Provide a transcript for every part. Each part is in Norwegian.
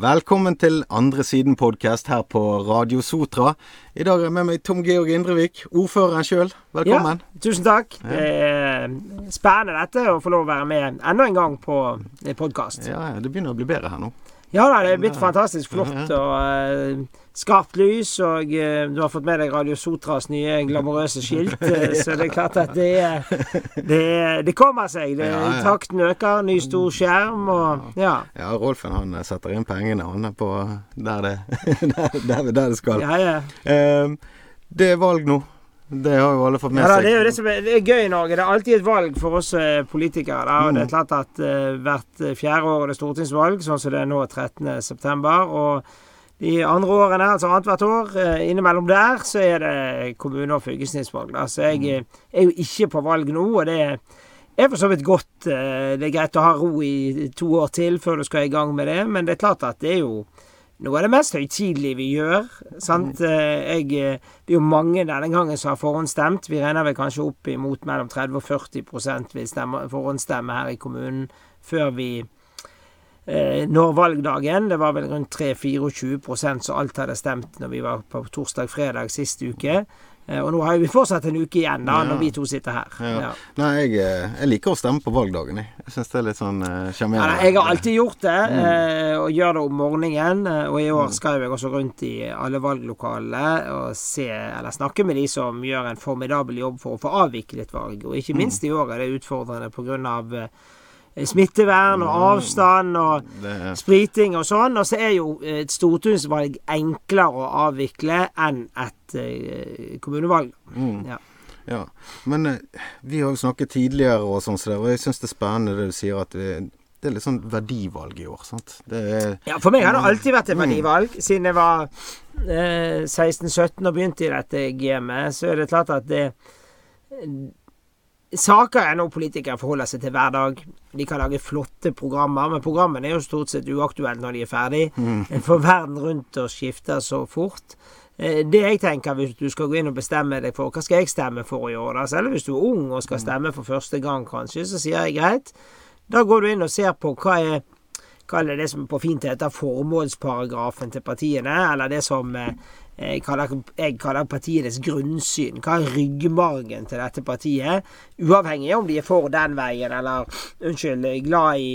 Velkommen til Andre Siden-podkast her på Radio Sotra. I dag er jeg med meg Tom Georg Indrevik, ordføreren sjøl. Velkommen. Ja, tusen takk. Ja. Det er spennende dette å få lov å være med enda en gang på podkast. Ja, det begynner å bli bedre her nå. Ja da, det er blitt fantastisk flott og skarpt lys. Og uh, du har fått med deg Radio Sotras nye glamorøse skilt. Uh, så det er klart at det, det, det kommer seg. Det, ja, ja. Takten øker. Ny stor skjerm og ja. Ja, Rolfen han setter inn pengene han er på der det, der, der, skal. Ja, ja. Ehm, det er valg nå. Det har jo alle fått med ja, seg. Det er jo det som er, det er gøy i Norge. Det er alltid et valg for oss eh, politikere. Da. Og Det er mm. klart at uh, hvert fjerde år er det stortingsvalg, sånn som det er nå 13.9. Og de andre årene, altså annethvert år, uh, innimellom der, så er det kommune- og fylkestingsvalg. Så jeg mm. er jo ikke på valg nå, og det er for så vidt godt. Uh, det er greit å ha ro i to år til før du skal i gang med det, men det er klart at det er jo noe av det mest høytidelige vi gjør. sant? Mm. Eh, jeg, eh, det er jo mange denne gangen som har forhåndsstemt. Vi regner vel kanskje opp imot mellom 30 og 40% vil stemme, forhåndsstemme her i kommunen før vi eh, når valgdagen. Det var vel rundt 3-24% som alt hadde stemt når vi var på torsdag-fredag sist uke. Eh, og nå har vi fortsatt en uke igjen da, ja. når vi to sitter her. Ja. Ja. Nei, jeg, eh, jeg, liker å stemme på valgdagen, jeg. Jeg syns det er litt sånn eh, sjarmerende. Uh, jeg har alltid gjort det, mm. og gjør det om morgenen. Og i år mm. skal jeg også rundt i alle valglokalene og se, eller snakke med de som gjør en formidabel jobb for å få avviklet valg. Og ikke mm. minst i år er det utfordrende pga. Eh, smittevern og avstand og spriting og sånn. Og så er jo et stortingsvalg enklere å avvikle enn et uh, kommunevalg. Mm. Ja. ja. Men vi har jo snakket tidligere og sånn, og jeg syns det er spennende det du sier at det, det er litt sånn verdivalg i år. sant? Er, ja, for meg har det alltid vært et mm. verdivalg. Siden jeg var eh, 16-17 og begynte i dette gamet, så er det klart at det Saker er noe politikere forholder seg til hver dag. De kan lage flotte programmer, men programmene er jo stort sett uaktuelle når de er ferdig. Mm. For verden rundt oss skifter så fort. Eh, det jeg tenker hvis du skal gå inn og bestemme deg for hva skal jeg stemme for i år, da, selv hvis du er ung og skal mm. stemme for første gang kanskje, så sier jeg greit. Da går du inn og ser på hva er Kall det det som på fint heter formålsparagrafen til partiene, eller det som eh, jeg kaller, jeg kaller partienes grunnsyn. Hva er ryggmargen til dette partiet? Uavhengig om de er for den veien, eller unnskyld, glad i,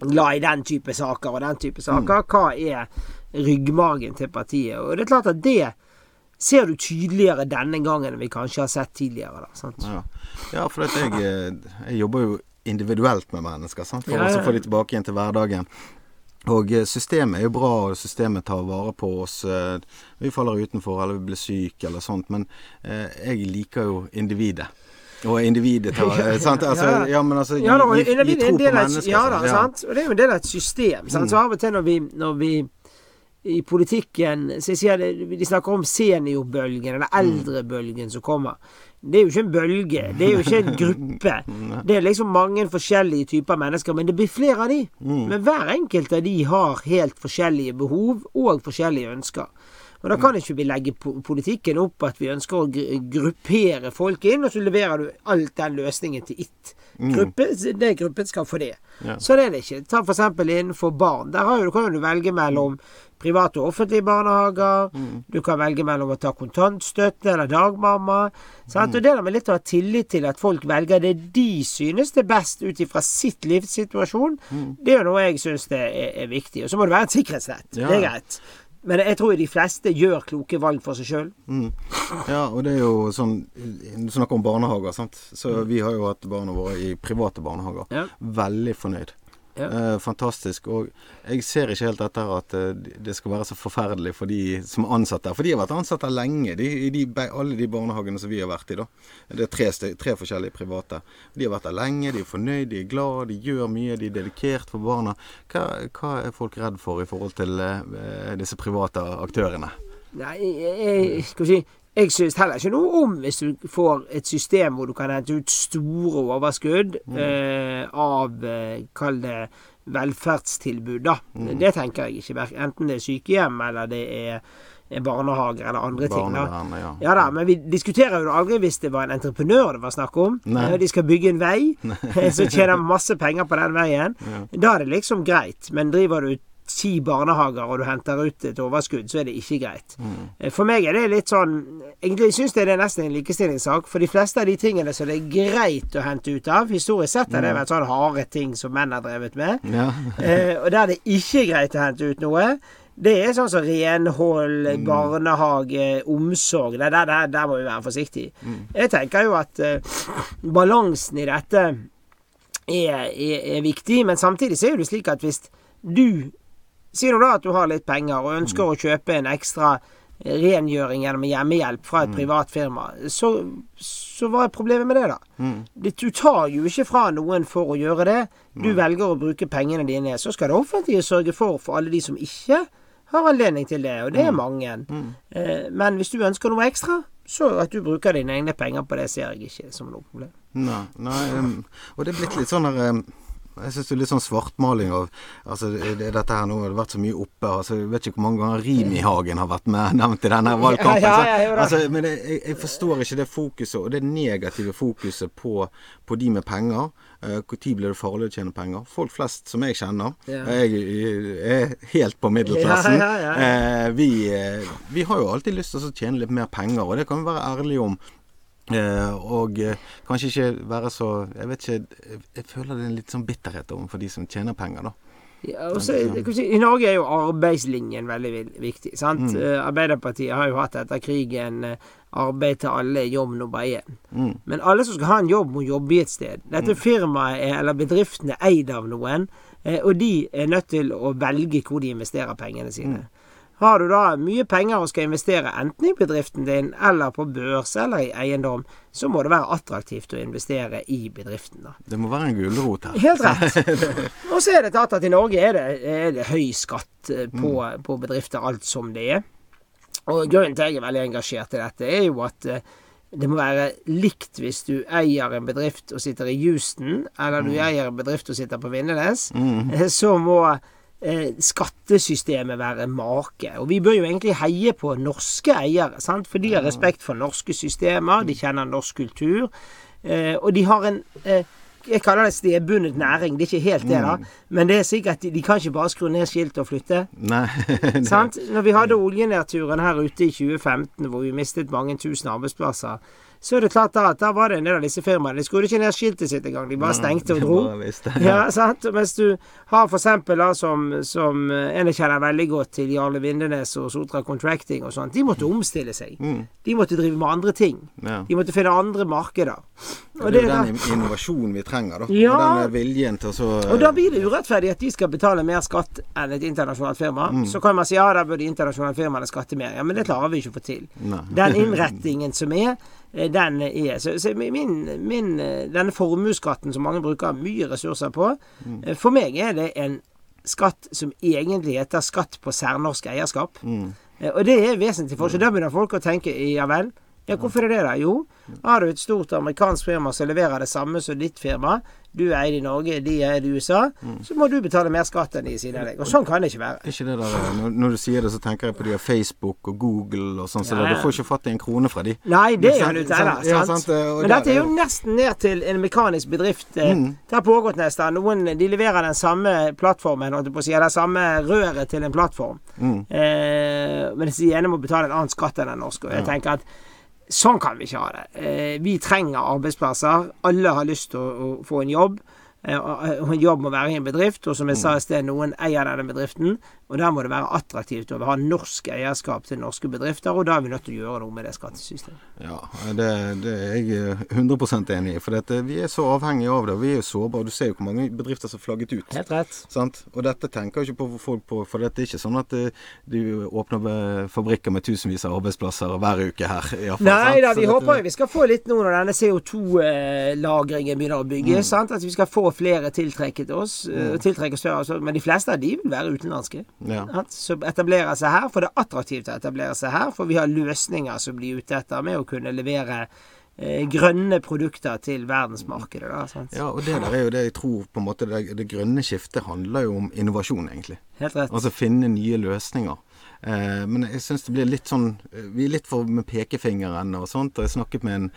glad i den type saker og den type saker. Mm. Hva er ryggmargen til partiet? Og det er klart at det ser du tydeligere denne gangen enn vi kanskje har sett tidligere. Da, ja. ja. for jeg, eh, jeg, jobber jo individuelt med mennesker, sant? for ja, ja. å få de tilbake igjen til hverdagen. Og eh, systemet er jo bra, og systemet tar vare på oss. Eh, vi faller utenfor, eller vi blir syke, eller sånt. Men eh, jeg liker jo individet. Og individet tar sant? Altså, ja. men altså ja, da, gi, gi, tro på mennesker. Ja da, ja. sant. Og det er jo en del av et system. Sant? Mm. Så av og til når vi, når vi i politikken så jeg sier det, De snakker om seniorbølgen, eller mm. eldrebølgen som kommer. Det er jo ikke en bølge. Det er jo ikke en gruppe. Det er liksom mange forskjellige typer mennesker, men det blir flere av de. Mm. Men hver enkelt av de har helt forskjellige behov og forskjellige ønsker. Og Da kan ikke vi legge politikken opp at vi ønsker å gruppere folk inn, og så leverer du alt den løsningen til mm. gruppe. Det gruppen skal få det. Ja. Så det er det ikke. Ta f.eks. innenfor barn. Der du, kan du velge mellom private og offentlige barnehager. Mm. Du kan velge mellom å ta kontantstøtte eller dagmamma. Mm. Og det der med litt å ha tillit til at folk velger det de synes det er best ut ifra sitt livssituasjon, mm. det er jo noe jeg syns er, er, viktig. Og så må det være et sikkerhetsnett. Ja. Det er greit. Men jeg tror de fleste gjør kloke valg for seg sjøl. Mm. Ja, og det er jo sånn Du snakker om barnehager, sant. Så mm. vi har jo hatt barna våre i private barnehager. Ja. Veldig fornøyd. Ja. Eh, fantastisk. Og jeg ser ikke helt etter at eh, det skal være så forferdelig for de som er ansatt der. For de har vært ansatt der lenge, de, de, alle de barnehagene som vi har vært i. da. Det er tre, tre, forskjellige private. De har vært der lenge, de er fornøyd, de er glad, de gjør mye, de er dedikert for barna. Hva, hva er folk redd for i forhold til eh, disse private aktørene? Nei, jeg, skal vi si jeg syns heller ikke noe om hvis du får et system hvor du kan hente ut store overskudd mm. eh, av eh, Kall det velferdstilbud, da. Mm. Det tenker jeg ikke. Enten det er sykehjem eller det er barnehager eller andre ting. Da. Ja. ja. da, Men vi diskuterer jo aldri hvis det var en entreprenør det var snakk om. Nei. De skal bygge en vei, så tjener masse penger på den veien. Ja. Da er det liksom greit. Men driver du ti barnehager og du henter ut et overskudd, så er det ikke greit. Mm. For meg er det litt sånn Egentlig syns jeg det er nesten en likestillingssak. For de fleste av de tingene som det er greit å hente ut av Historisk sett har det vært sånn harde ting som menn har drevet med. Ja. eh, og der det ikke er greit å hente ut noe, det er sånn som renhold, mm. barnehage, omsorg. Der, der, der, der, må vi være forsiktige. Mm. Jeg tenker jo at eh, balansen i dette er, er, er, viktig, men samtidig så er det slik at hvis du Si nå da at du har litt penger og ønsker mm. å kjøpe en ekstra rengjøring gjennom hjemmehjelp fra et mm. privat firma, så, så hva er problemet med det, da? Mm. Du tar jo ikke fra noen for å gjøre det. Du mm. velger å bruke pengene dine. Så skal det offentlige sørge for for alle de som ikke har anledning til det, og det er mm. mange. Mm. Eh, men hvis du ønsker noe ekstra, så at du bruker dine egne penger på det, ser jeg ikke som noe problem. Nei, nei um, og det er blitt litt sånn her um jeg syns det er litt sånn svartmaling av altså, det, Dette her nå har det vært så mye oppe. altså Jeg vet ikke hvor mange ganger Rimi-Hagen har vært med nevnt i denne valgkampen. Ja, ja, ja, altså, men jeg, jeg, forstår ikke det fokuset, og det negative fokuset på, på de med penger. Når uh, blir det farlig å tjene penger? Folk flest som jeg kjenner, jeg, jeg er helt på middelklassen. Uh, vi, uh, vi, har jo alltid lyst til å tjene litt mer penger, og det kan vi være ærlige om. Eh, og eh, kanskje ikke være så Jeg vet ikke Jeg føler det er en litt sånn bitterhet overfor de som tjener penger, da. Ja, også, si, I Norge er jo arbeidslinjen veldig viktig. sant? Mm. Uh, Arbeiderpartiet har jo hatt etter krigen arbeid til alle, jobb nummer én. Mm. Men alle som skal ha en jobb, må jobbe i et sted. Dette mm. firmaet er, eller bedriften er eid av noen, og de er nødt til å velge hvor de investerer pengene sine. Mm. Har du da mye penger og skal investere enten i bedriften din eller på børs eller i eiendom, så må det være attraktivt å investere i bedriften. da. Det må være en gulrot her. Helt rett. Og så er det tatt at i Norge er det, er det høy skatt eh, på, mm. på, bedrifter, alt som det er. Og grunnen til at jeg er veldig engasjert i dette, er jo at eh, det må være likt hvis du eier en bedrift og sitter i Houston, eller du mm. eier en bedrift og sitter på Vindenes. Mm. Så må eh, skattesystemet være make. Og vi bør jo egentlig heie på norske eiere, sant? for de har respekt for norske systemer, de kjenner norsk kultur, eh, og de har en eh, jeg kaller det stedbundet næring. Det er ikke helt det, da. Mm. Men det er sikkert de, de kan ikke bare skru ned skiltet og flytte. Nei. Sant? Når vi hadde oljenedturen her ute i 2015, hvor vi mistet mange tusen arbeidsplasser, så er det klart da at da var det en del av disse firmaene. De skulle ikke ned skiltet sitt engang. De bare stengte og dro. ja, sant? Mens du har for eksempel da som, som eh, en jeg kjenner veldig godt til, Jarle Vindenes og Sotra Contracting og sånn. de måtte omstille seg. Mm. De måtte drive med andre ting. De måtte finne andre markeder. Og det er jo den innovasjonen vi trenger, da. Ja. Og den viljen til å så Og da blir det urettferdig at de skal betale mer skatt enn et internasjonalt firma. Mm. Så kan man si ja, da burde internasjonale firmaene skatte mer. Ja, men det klarer vi ikke å få til. Nei. Den innrettingen som er Eh, den er. Så, så min, min, eh, denne formuesskatten som mange bruker mye ressurser på, mm. Eh, for meg er det en skatt som egentlig heter skatt på særnorsk eierskap. Mm. Og det er vesentlig forskjell. Da begynner folk å tenke ja vel. Ja, hvorfor er det det? Jo, har du et stort amerikansk firma som leverer det samme som ditt firma, du er eid i Norge, de er eid i USA, mm. så må du betale mer skatt enn de siden av deg. Og sånn kan det ikke være. Ikke det der, når, når, du sier det, så tenker jeg på de av Facebook og Google og sånn, så ja, ja. du får ikke fatt i en krone fra de. Nei, det gjør du ikke heller. Ja, sant? Men dette er jo nesten ned til en mekanisk bedrift. Eh, mm. Det har pågått nesten. Noen de leverer den samme plattformen, holdt jeg på å si, eller samme røret til en plattform. Mm. Eh, men de ene må betale en annen skatt enn den norske. Og jeg tenker at Sånn kan vi ikke ha det. Eh, vi trenger arbeidsplasser. Alle har lyst til å, få en jobb. Eh, og en jobb må være i en bedrift, og som jeg sa i sted, noen eier denne bedriften. Og der må det være attraktivt å ha norsk eierskap til norske bedrifter, og da er vi nødt til å gjøre noe med det skattesystemet. Ja, det, det er jeg 100 enig i. For dette, vi er så avhengige av det. Vi er jo sårbare. Du ser jo hvor mange bedrifter som har flagget ut. Helt rett. Sant? Og dette tenker ikke på folk på, for dette er ikke sånn at eh, du åpner fabrikker med tusenvis av arbeidsplasser hver uke her. Fall, Nei da, vi håper jo vi skal få litt nå når denne CO2-lagringen begynner å bygge. Mm. At vi skal få flere tiltrekket oss. Mm. Tiltrekket større, men de fleste av de vil være utenlandske. Ja. Som etablerer seg her. For det er attraktivt å etablere seg her, for vi har løsninger som blir ute etter med å kunne levere eh, grønne produkter til verdensmarkedet. Da? Ja, og det der er jo det jeg tror på en måte det, det grønne skiftet handler jo om innovasjon, egentlig. Helt rett. Altså finne nye løsninger. Eh, men jeg syns det blir litt sånn Vi er litt for med pekefingeren og sånt. Og jeg snakket med en,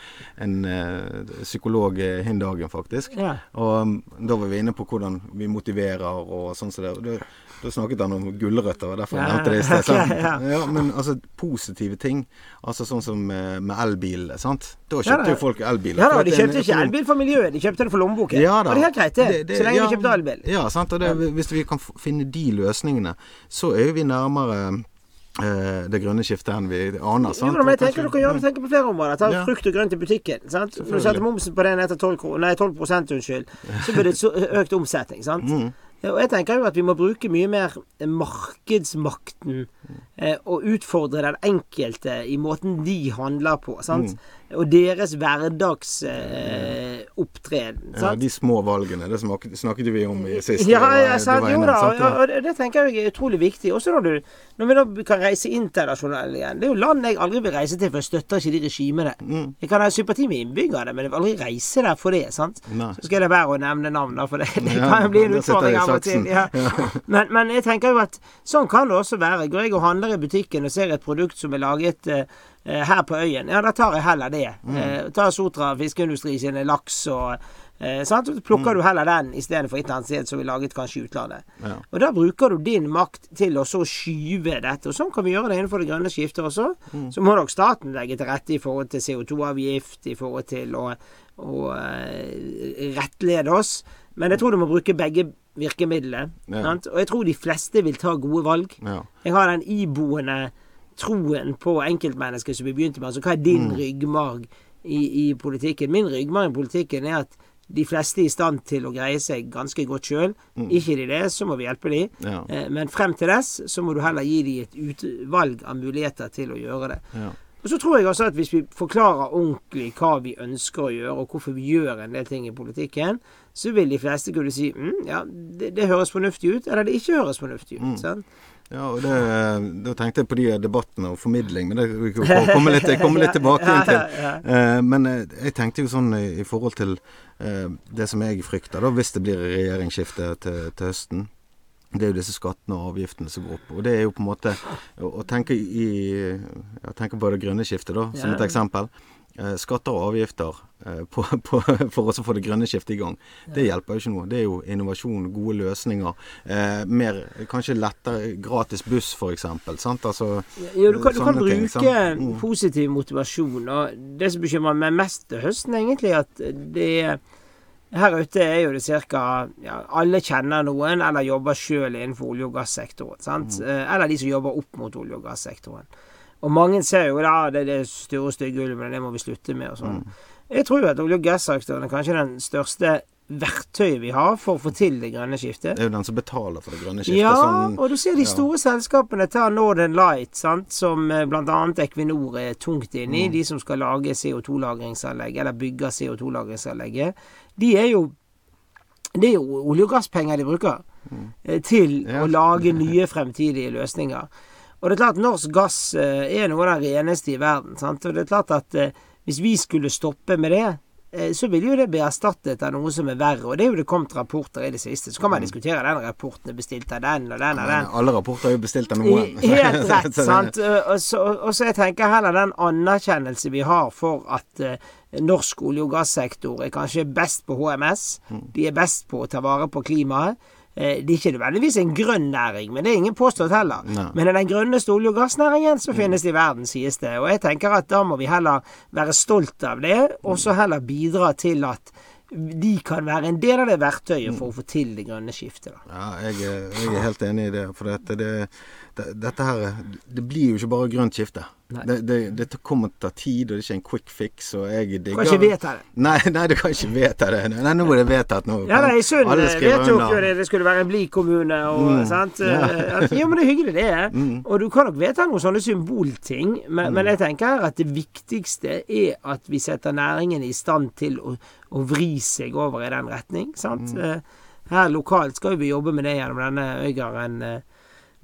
en uh, psykolog hin dagen, faktisk. Ja. Og um, da var vi inne på hvordan vi motiverer og sånn som så det. Da snakket han om gulrøtter, og derfor ja, nevnte det i sted. Ja. ja. men altså positive ting. Altså sånn som med, elbil. sant? Da kjøpte jo folk elbiler. Ja da, de kjøpte ikke elbil for miljøet, de kjøpte det for lommeboken. Ja, da. Og det er helt greit, det. det, det så lenge de kjøpte elbil. Ja, sant. Og det, hvis vi kan finne de løsningene, så er vi nærmere Uh, det grønne skiftet enn vi aner. Sant? Jo, men jeg tenker du kan gjøre det tenker på flere områder. Ta ja. frukt og grønt i butikken. Sant? For du setter momsen på den etter 12, nei, 12% unnskyld, så blir det økt omsetning. Sant? Mm. Og jeg tenker jo at vi må bruke mye mer markedsmakten og utfordre den enkelte i måten de handler på. sant? Mm. Og deres hverdagsopptreden. Eh, ja, de små valgene. Det snakket vi om i sist. Ja, ja, sant, jo da. Ja, og det tenker jeg er utrolig viktig. Også når, du, når vi da kan reise internasjonalt igjen. Det er jo land jeg aldri vil reise til, for jeg støtter ikke de regimene. Mm. Jeg kan ha sympati med innbyggerne, men jeg vil aldri reise der for det. sant? Nei. Så skal jeg la være å nevne navn, for det, det kan bli en utfordring av og til. Ja. Men, men, jeg tenker jo at sånn kan det også være. Jeg og handler i butikken og ser et produkt som er laget eh, Eh, her på øyen, ja, da tar jeg heller det. Mm. Eh, tar Sotra fiskeindustri sine laks og eh, sant? Så plukker mm. du heller den istedenfor et eller annet sted som er laget kanskje i utlandet. Ja. Og da bruker du din makt til å så skyve dette. Og sånn kan vi gjøre det innenfor det grønne skiftet også. Mm. Så må nok staten legge til rette i forhold til CO2-avgift, i forhold til å, å uh, rettlede oss. Men jeg tror du må bruke begge virkemidlene. Ja. Og jeg tror de fleste vil ta gode valg. Ja. Jeg har den iboende troen på enkeltmennesket som vi begynte med. Altså hva er din mm. ryggmarg i, i, politikken? Min ryggmarg i politikken er at de fleste er i stand til å greie seg ganske godt sjøl. Mm. Ikke de det, så må vi hjelpe de. Ja. Eh, men frem til dess så må du heller gi de et utvalg av muligheter til å gjøre det. Og så tror jeg også at hvis vi forklarer ordentlig hva vi ønsker å gjøre, og hvorfor vi gjør en del ting i politikken, så vil de fleste kunne si mm, ja, det, det, høres fornuftig ut, eller det ikke høres fornuftig ut. Sånn? Ja, og det, Da tenkte jeg på de debattene og formidling, men det kommer litt, kommer litt tilbake inn til. Uh, men eh, jeg tenkte jo sånn i, forhold til uh, det som jeg frykter, da, hvis det blir regjeringsskifte til, til, høsten. Det er jo disse skattene og avgiftene som går opp. Og det er jo på en måte å, tenke, i, Jeg tenker på det grønne skiftet, da, som et eksempel. Eh, skatter og avgifter eh, på, på, for å få det grønne skiftet i gang. Det hjelper jo ikke noe. Det er jo innovasjon, gode løsninger. Eh, mer, kanskje lettere gratis buss, f.eks. Altså, ja, du kan, du kan bruke ting, mm. positiv motivasjon. Og det som bekymrer meg mest til høsten, egentlig, at det her ute er jo det ca. Ja, alle kjenner noen, eller jobber sjøl innenfor olje- og gassektoren. Mm. Eller de som jobber opp mot olje- og gassektoren. Og mange ser jo da det, det store, stygge ulven, det må vi slutte med og sånn. Mm. Jeg tror jo at olje- og gassektoren er kanskje den største verktøyet vi har for å få til det grønne skiftet. Det er jo den som betaler for det grønne skiftet. Ja, sånn, og du ser de store ja. selskapene tar Northern Light, sant, som eh, bl.a. Equinor er tungt inne i. Mm. De som skal lage CO2-lagringsanlegg, eller bygge CO2-lagringsanlegget. De er jo Det er jo olje- og gasspenger de bruker mm. Eh, til ja. å lage nye fremtidige løsninger. Og det er klart norsk gass eh, er noe av det reneste i verden. Sant? Og det er klart at eh, hvis vi skulle stoppe med det, så vil jo det bli erstattet av noe som er verre. Og det er jo det kommet rapporter i det siste. Så kan man mm. diskutere den rapporten er bestilt av den og den og den. Alle rapporter er jo bestilt av noen. Helt rett, sant. Og så, og så jeg tenker heller den anerkjennelse vi har for at norsk olje- og gassektor er kanskje best på HMS. Mm. De er best på å ta vare på klimaet. Eh, det er ikke nødvendigvis en grønn næring, men det er ingen påstått heller. Nei. Men i den grønneste olje- og gassnæringen så mm. finnes det i verden, sies det. Og jeg tenker at da må vi heller være stolt av det, og så heller bidra til at de kan være en del av det verktøyet for å få til det grønne skiftet. Da. Ja, jeg, jeg, er helt enig i det. For dette, det, det, dette her Det blir jo ikke bare grønt skifte. Det, det, det, kommer til å ta tid, og det er ikke en quick fix. Og jeg digger Kan ikke vedta det. Nei, nei, du kan ikke vedta det. Nei, nå er det vedtatt. Nå ja, nei, Sund vedtok jo det. Det skulle være en blid kommune og mm. sant. Ja. ja, men det er hyggelig, det. mm. Og du kan nok vedta noen sånne symbolting, men, mm. men, jeg tenker at det viktigste er at vi setter næringen i stand til å, å vri seg over i den retning. sant. Mm. Eh, her lokalt skal vi jobbe med det gjennom denne Øygarden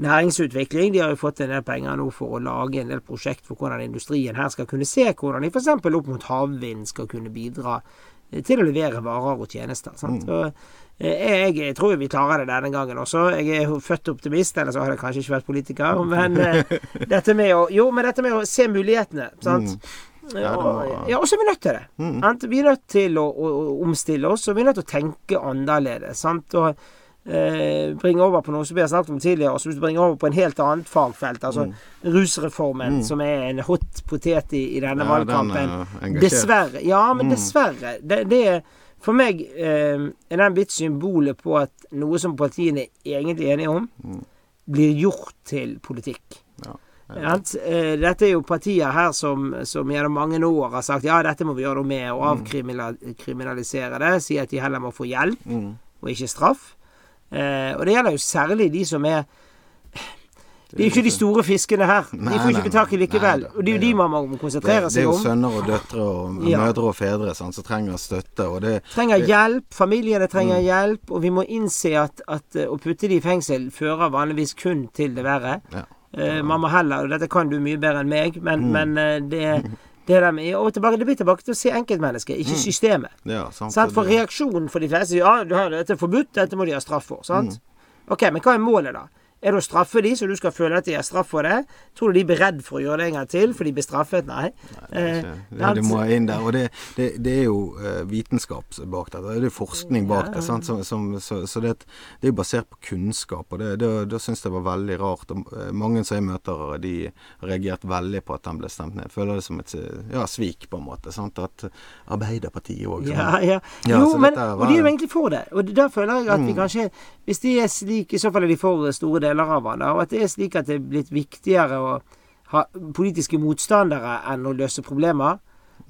næringsutvikling. De har jo fått en del penger nå for å lage en del prosjekt for hvordan industrien her skal kunne se hvordan de f.eks. opp mot havvind skal kunne bidra eh, til å levere varer og tjenester. Mm. jeg, jeg, tror vi klarer det denne gangen også. Jeg er født optimist, ellers hadde jeg kanskje ikke vært politiker. Men dette med å Jo, men dette med å se mulighetene, sant. Mm. Ja, ja, og så er vi nødt til det. Mm. Vi er nødt til å, å, å, omstille oss, og vi er nødt til å tenke annerledes. Sant? Og eh, bringe over på noe som vi har snakket om tidligere, og som bringe over på en helt annet fagfelt. Altså mm. rusreformen, mm. som er en hot potet i, i denne ja, valgkampen. Dessverre. Ja, men mm. dessverre. Det, det for meg eh, er den blitt symbolet på at noe som partiene er egentlig enige om, mm. blir gjort til politikk. Ja. Eh, dette er jo partier her som, som, gjennom mange år har sagt ja, dette må vi gjøre noe med, og mm. avkriminalisere det. Si at de heller må få hjelp, mm. og ikke straff. Eh, og det gjelder jo særlig de som er det er jo ikke de store fiskene her. De får ikke tak i likevel. Og det er jo de man må konsentrere seg om. Det er jo sønner og døtre og ja. mødre og fedre sant, som trenger støtte. Og det, trenger hjelp. Familiene trenger mm. hjelp. Og vi må innse at, at å putte de i fengsel fører vanligvis kun til det verre. Ja. Uh, man må heller Og dette kan du mye bedre enn meg, men, mm. men uh, det det, der med, og tilbake, det blir tilbake til å se enkeltmennesket, ikke mm. systemet. Ja, sant? For reaksjonen for de fleste Ja, dette er forbudt, dette må de ha straff for. Sant? Mm. Ok, men hva er målet, da? Er det å straffe de, så du skal føle at de har straff for det? Tror du de blir redd for å gjøre det en gang til, for de blir straffet? Nei. Nei det, er det, det, må inn der. Og det, det, det er jo uh, vitenskap bak dette. Det er forskning bak det. Sant? Som, som, så, så det, er jo basert på kunnskap, og det, det, syns jeg var veldig rart. Og, uh, mange som jeg møter, de har reagert veldig på at den ble stemt ned. Føler det som et ja, svik, på en måte. Sant? At Arbeiderpartiet òg ja, ja. Jo, men, var, og de er jo egentlig for det. Og da føler jeg at mm. vi kanskje Hvis de er slik, i så fall er de for store deler deler av han. Og at det er slik at det er blitt viktigere å ha politiske motstandere enn å løse problemer.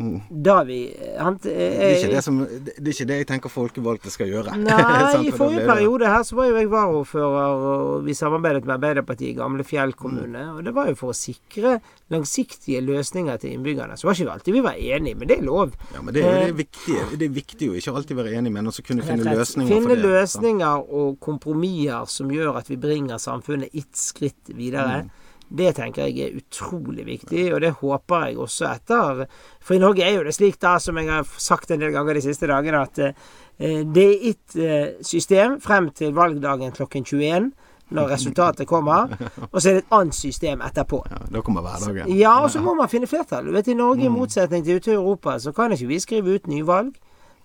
Mm. Vi han, eh, det, er ikke det, som, det, er ikke det jeg tenker folkevalgte skal gjøre. Nei, i forrige periode her så var jo jeg varaordfører, og vi samarbeidet med Arbeiderpartiet i Gamle Fjell kommune. Mm. Og det var jo for å sikre langsiktige løsninger til innbyggerne. Så var ikke alltid vi var enige, men det er lov. Ja, men det, er, det er eh, viktig, det er viktig å ikke alltid være enig, men også kunne finne løsninger finne for det. Finne løsninger og kompromisser som gjør at vi bringer samfunnet ett skritt videre. Mm. Det tenker jeg er utrolig viktig, og det håper jeg også etter For i Norge er jo det slik, da, som jeg har sagt en del ganger de siste dagene, at eh, det er ett eh, system frem til valgdagen klokken 21 når resultatet kommer. Og så er det et annet system etterpå. Ja, da kommer hverdagen. Ja, og så må man finne flertall. Du vet, I Norge, i motsetning til ute i Europa, så kan ikke vi skrive ut nyvalg.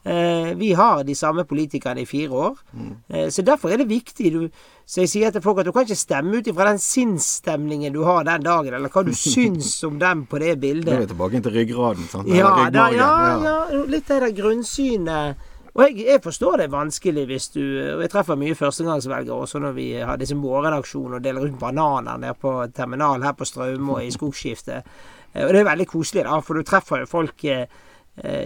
Eh, vi har de samme politikerne i fire år. Mm. Eh, så derfor er det viktig. Du, så jeg sier til folk at du kan ikke stemme ut ifra den sinnsstemningen du har den dagen, eller hva du syns om dem på det bildet. Nå er vi tilbake til ryggraden. Sant? Ja, da, ja, ja, litt det grunnsynet. Og jeg, jeg, forstår det er vanskelig hvis du Og jeg treffer mye førstegangsvelgere også når vi har disse morgenaksjonene og deler ut bananer nede på terminal her på Straume og i Skogskiftet. Eh, og det er veldig koselig, da, for du treffer jo folk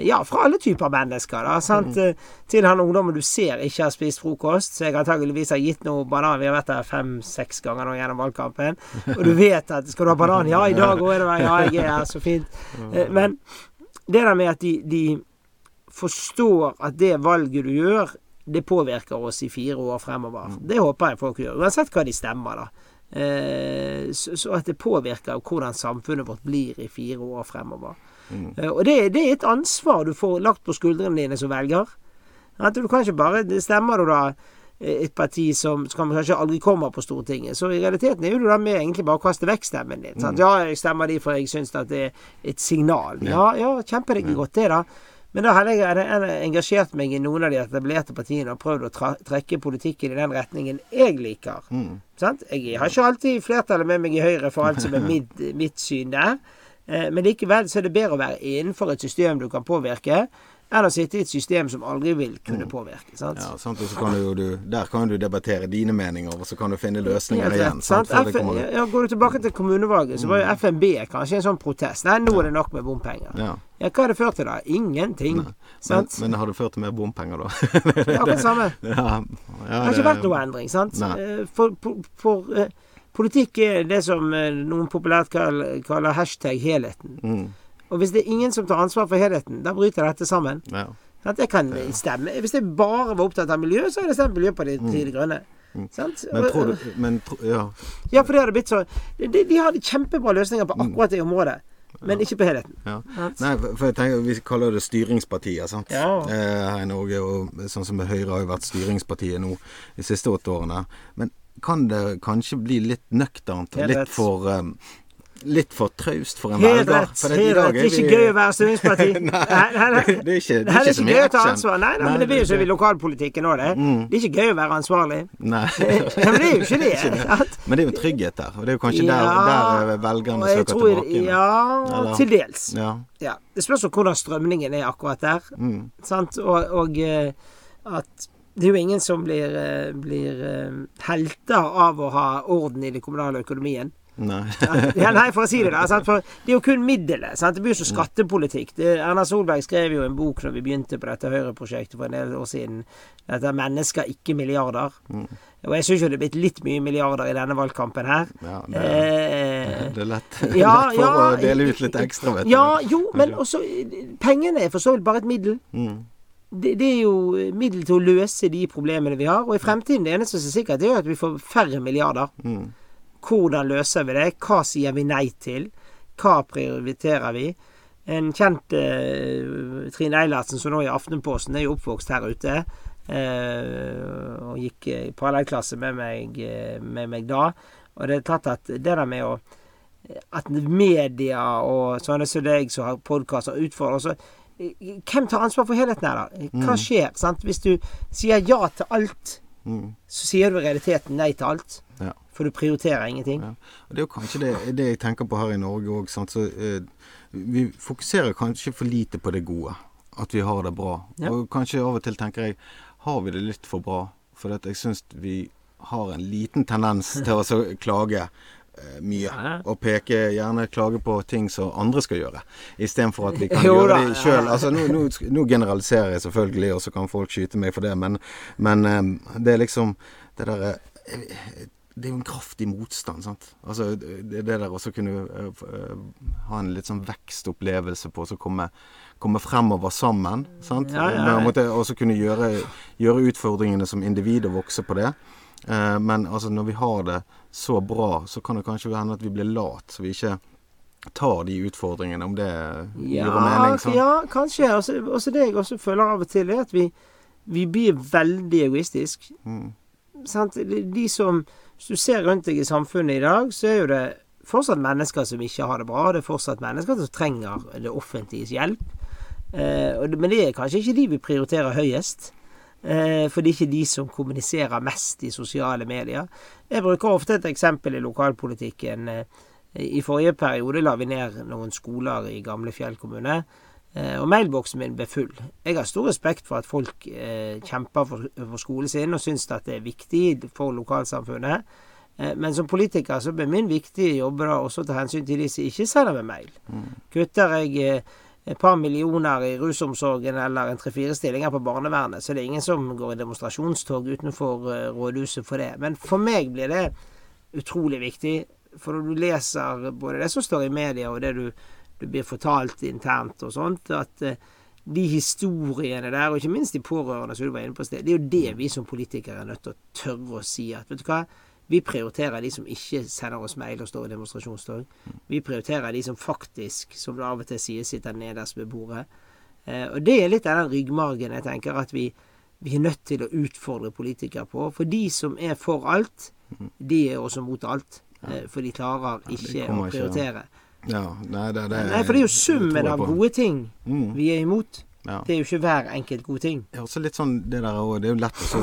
ja, fra alle typer mennesker. da, sant? Mm. Til han ungdommen du ser ikke har spist frokost. Så jeg antageligvis har gitt noe banan. Vi har vært der fem-seks ganger nå gjennom valgkampen. Og du vet at skal du ha banan? Ja, i dag òg er det vel. Ja, jeg er her. Så fint. Eh, men det der med at de, de forstår at det valget du gjør, det påvirker oss i fire år fremover. Mm. Det håper jeg folk gjør. Uansett hva de stemmer, da. så at det påvirker hvordan samfunnet vårt blir i fire år fremover. Mm. Og det, det, er et ansvar du får lagt på skuldrene dine som velger. At du kan ikke bare Stemmer du da eh, et parti som, som kanskje aldri kommer på Stortinget, så i realiteten er du da med egentlig bare å kaste vekk stemmen din. Mm. Ja, jeg stemmer de for jeg syns at det er et signal. Ja, ja, kjempedeg godt det, da. Men da har jeg engasjert meg i noen av de etablerte partiene og prøvd å trekke politikken i den retningen jeg liker. Mm. Jeg har ikke alltid flertallet med meg i Høyre for alt som er mitt, mitt syn der. Eh, men likevel så er det bedre å være innenfor et system du kan påvirke, enn å sitte i et system som aldri vil kunne mm. påvirke. Sant? Ja, sant? Og så kan du, du, der kan du debattere dine meninger, og så kan du finne løsninger ja, igjen. Sant? Sant? FN, ja, går du tilbake til kommunevalget, så var jo mm. FNB kanskje en sånn protest. Nei, nå er det nok med bompenger. Ja. ja hva har det ført til, da? Ingenting. Men, men, har det ført til mer bompenger, da? det, ja, det samme. Ja, det har ikke vært noe endring, sant? Nei. Eh, for, for, for uh, Politikk er det som eh, noen populært kaller, hashtag helheten. Mm. Og hvis det er ingen som tar ansvar for helheten, da bryter dette sammen. Ja. At det kan stemme. Hvis jeg bare var opptatt av miljø, så hadde jeg stemt Miljøpartiet mm. De Grønne. Mm. Men tror du men, Ja. Ja, for det hadde blitt så de, de hadde kjempebra løsninger på mm. akkurat det området. men ikke på helheten. Ja. Nei, for jeg tenker Vi kaller det styringspartiet, sant. Ja. Eh, her i Norge. Og sånn som Høyre har jo vært styringspartiet nå de siste åtte årene. Men kan det kanskje bli litt nøkternt? og Litt for um, litt for traust for en helt velger. Rett, helt rett. Det er ikke gøy å være styringsparti. nei, nei, nei, det er ikke, det er ikke, så mye ansvar. Nei, nei, men det blir jo sånn i lokalpolitikken òg, det. Mm. Det er ikke gøy å være ansvarlig. Nei. men det er jo ikke det. men det er jo trygghet der, og det er jo kanskje ja, der, der, velgerne søker tror, tilbake. Ja, Eller? til dels. Ja. ja. Det spørs hvordan strømningen er akkurat der. Mm. Sant? Og, og uh, at det er jo ingen som blir, uh, blir uh, helter av å ha orden i den kommunale økonomien. Nei. ja, nei, for å si det, da. For det er jo kun middelet. Sant? Det blir jo så skattepolitikk. Det, Erna Solberg skrev jo en bok når vi begynte på dette Høyre-prosjektet for en del år siden. Dette er 'Mennesker, ikke milliarder'. Mm. Og jeg syns jo det er blitt litt mye milliarder i denne valgkampen her. Ja, det, eh, det er lett, ja, lett for ja, å dele ut litt ekstra, vet du. Ja, jo, men også Pengene er for så vidt bare et middel. Mm. Det, det, er jo middel til å løse de problemene vi har. Og i fremtiden, det eneste som er sikkert, er at vi får færre milliarder. Mm. Hvordan løser vi det? Hva sier vi nei til? Hva prioriterer vi? En kjent eh, Trine Eilertsen, som nå er i Aftenposten, er jo oppvokst her ute. Eh, og gikk i parallellklasse med meg, med meg da. Og det er tatt at det der med å At media og sånne som deg som har podkaster, utfordrer også Hvem tar ansvar for helheten her, da? Hva mm. skjer? Sant? Hvis du sier ja til alt, mm. så sier du i realiteten nei til alt. Ja. For du prioriterer ingenting. Ja. Og Det er jo kanskje det, det, jeg tenker på her i Norge òg. Eh, vi fokuserer kanskje for lite på det gode. At vi har det bra. Ja. Og kanskje av og til tenker jeg har vi det litt for bra? For jeg syns vi har en liten tendens til å klage mye. Og peke, gjerne klage på ting som andre skal gjøre, istedenfor at vi kan gjøre det sjøl. Altså, nå, nå, nå, generaliserer jeg selvfølgelig, og så kan folk skyte meg for det, men, men um, det er liksom det derre det er jo en kraftig motstand. sant? Altså Det, det der å kunne uh, ha en litt sånn vekstopplevelse på å komme, komme fremover sammen. sant? Ja, ja, ja. Og så kunne gjøre, gjøre, utfordringene som individ og vokse på det. Uh, men altså når vi har det så bra, så kan det kanskje hende at vi blir lat, så vi ikke tar de utfordringene, om det gir mening. Sånn. Ja, kanskje. Også, også det jeg også føler av og til, er at vi, vi blir veldig egoistiske. Mm. Sant? De som hvis du ser rundt deg i samfunnet i dag, så er jo det fortsatt mennesker som ikke har det bra. Det er fortsatt mennesker som trenger det offentliges hjelp. Eh, men det er kanskje ikke de vi prioriterer høyest. Eh, for det er ikke de som kommuniserer mest i sosiale medier. Jeg bruker ofte et eksempel i lokalpolitikken. Eh, I forrige periode la vi ned noen skoler i Gamlefjell kommune. Eh, og mailboksen min ble full. Jeg har stor respekt for at folk kjemper for, skolen sin og syns at det er viktig for lokalsamfunnet. Eh, men som politiker så blir min viktige jobb da også å ta hensyn til de som ikke sender meg mail. Mm. Kutter jeg et par millioner i rusomsorgen eller en tre-fire stillinger på barnevernet, så det er ingen som går i demonstrasjonstog utenfor uh, rådhuset for det. Men for meg blir det utrolig viktig. For når du leser både det som står i media og det du du blir fortalt internt og sånt, at uh, de historiene der, og ikke minst de pårørende som du var inne på sted, det er jo det vi som politikere er nødt til å tørre å si. At vet du hva, vi prioriterer de som ikke sender oss mail og står i demonstrasjonstog. Vi prioriterer de som faktisk, som det av og til sier, sitter nederst ved bordet. Eh, og det er litt av den ryggmargen jeg tenker at vi, vi er nødt til å utfordre politikere på. For de som er for alt, de er også mot alt. Eh, for de klarer ikke å prioritere. Ikke, ja, nei, det, det, nei, for det er jo summen av gode ting mm. vi er imot. Ja. Det er jo ikke hver enkelt god ting. Ja, også litt sånn det der Det er jo lett å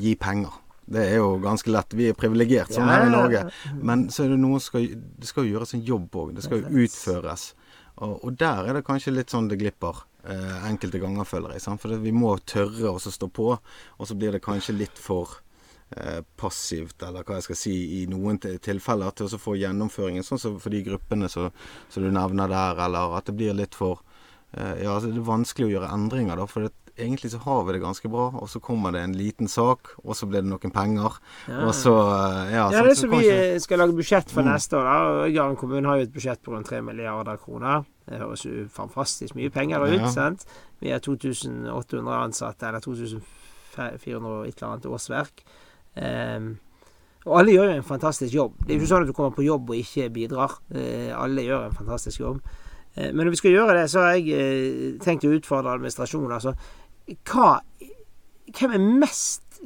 gi penger. Det er jo ganske lett. Vi er privilegert sånn her i Norge. Men så er det noe som skal Det skal gjøres en jobb òg. Det skal jo utføres. Og, og, der er det kanskje litt sånn det glipper. Eh, enkelte ganger, føler jeg. Sant? For vi må tørre å stå på. Og så blir det kanskje litt for Eh, passivt, eller hva jeg skal si, i noen tilfeller, til å få gjennomføringen. Sånn som for de gruppene som du nevner der, eller at det blir litt for eh, Ja, altså det er vanskelig å gjøre endringer, da. For det, egentlig så har vi det ganske bra, og så kommer det en liten sak, og så blir det noen penger. Ja. Og så eh, Ja, ja det er så vi skal lage budsjett for mm. neste år, da. Øygarden kommune har jo et budsjett på rundt 3 milliarder kroner. Det høres jo fantastisk mye penger ut, ja. sant. Vi er 2800 ansatte, eller 2400 og et eller annet årsverk. Um, Og alle gjør jo en fantastisk jobb. Det er jo ikke sånn at du kommer på jobb og ikke bidrar. Uh, alle gjør en fantastisk jobb. Eh, men når vi skal gjøre det, så har jeg eh, tenkt å utfordre administrasjonen. Altså, hva Hvem er mest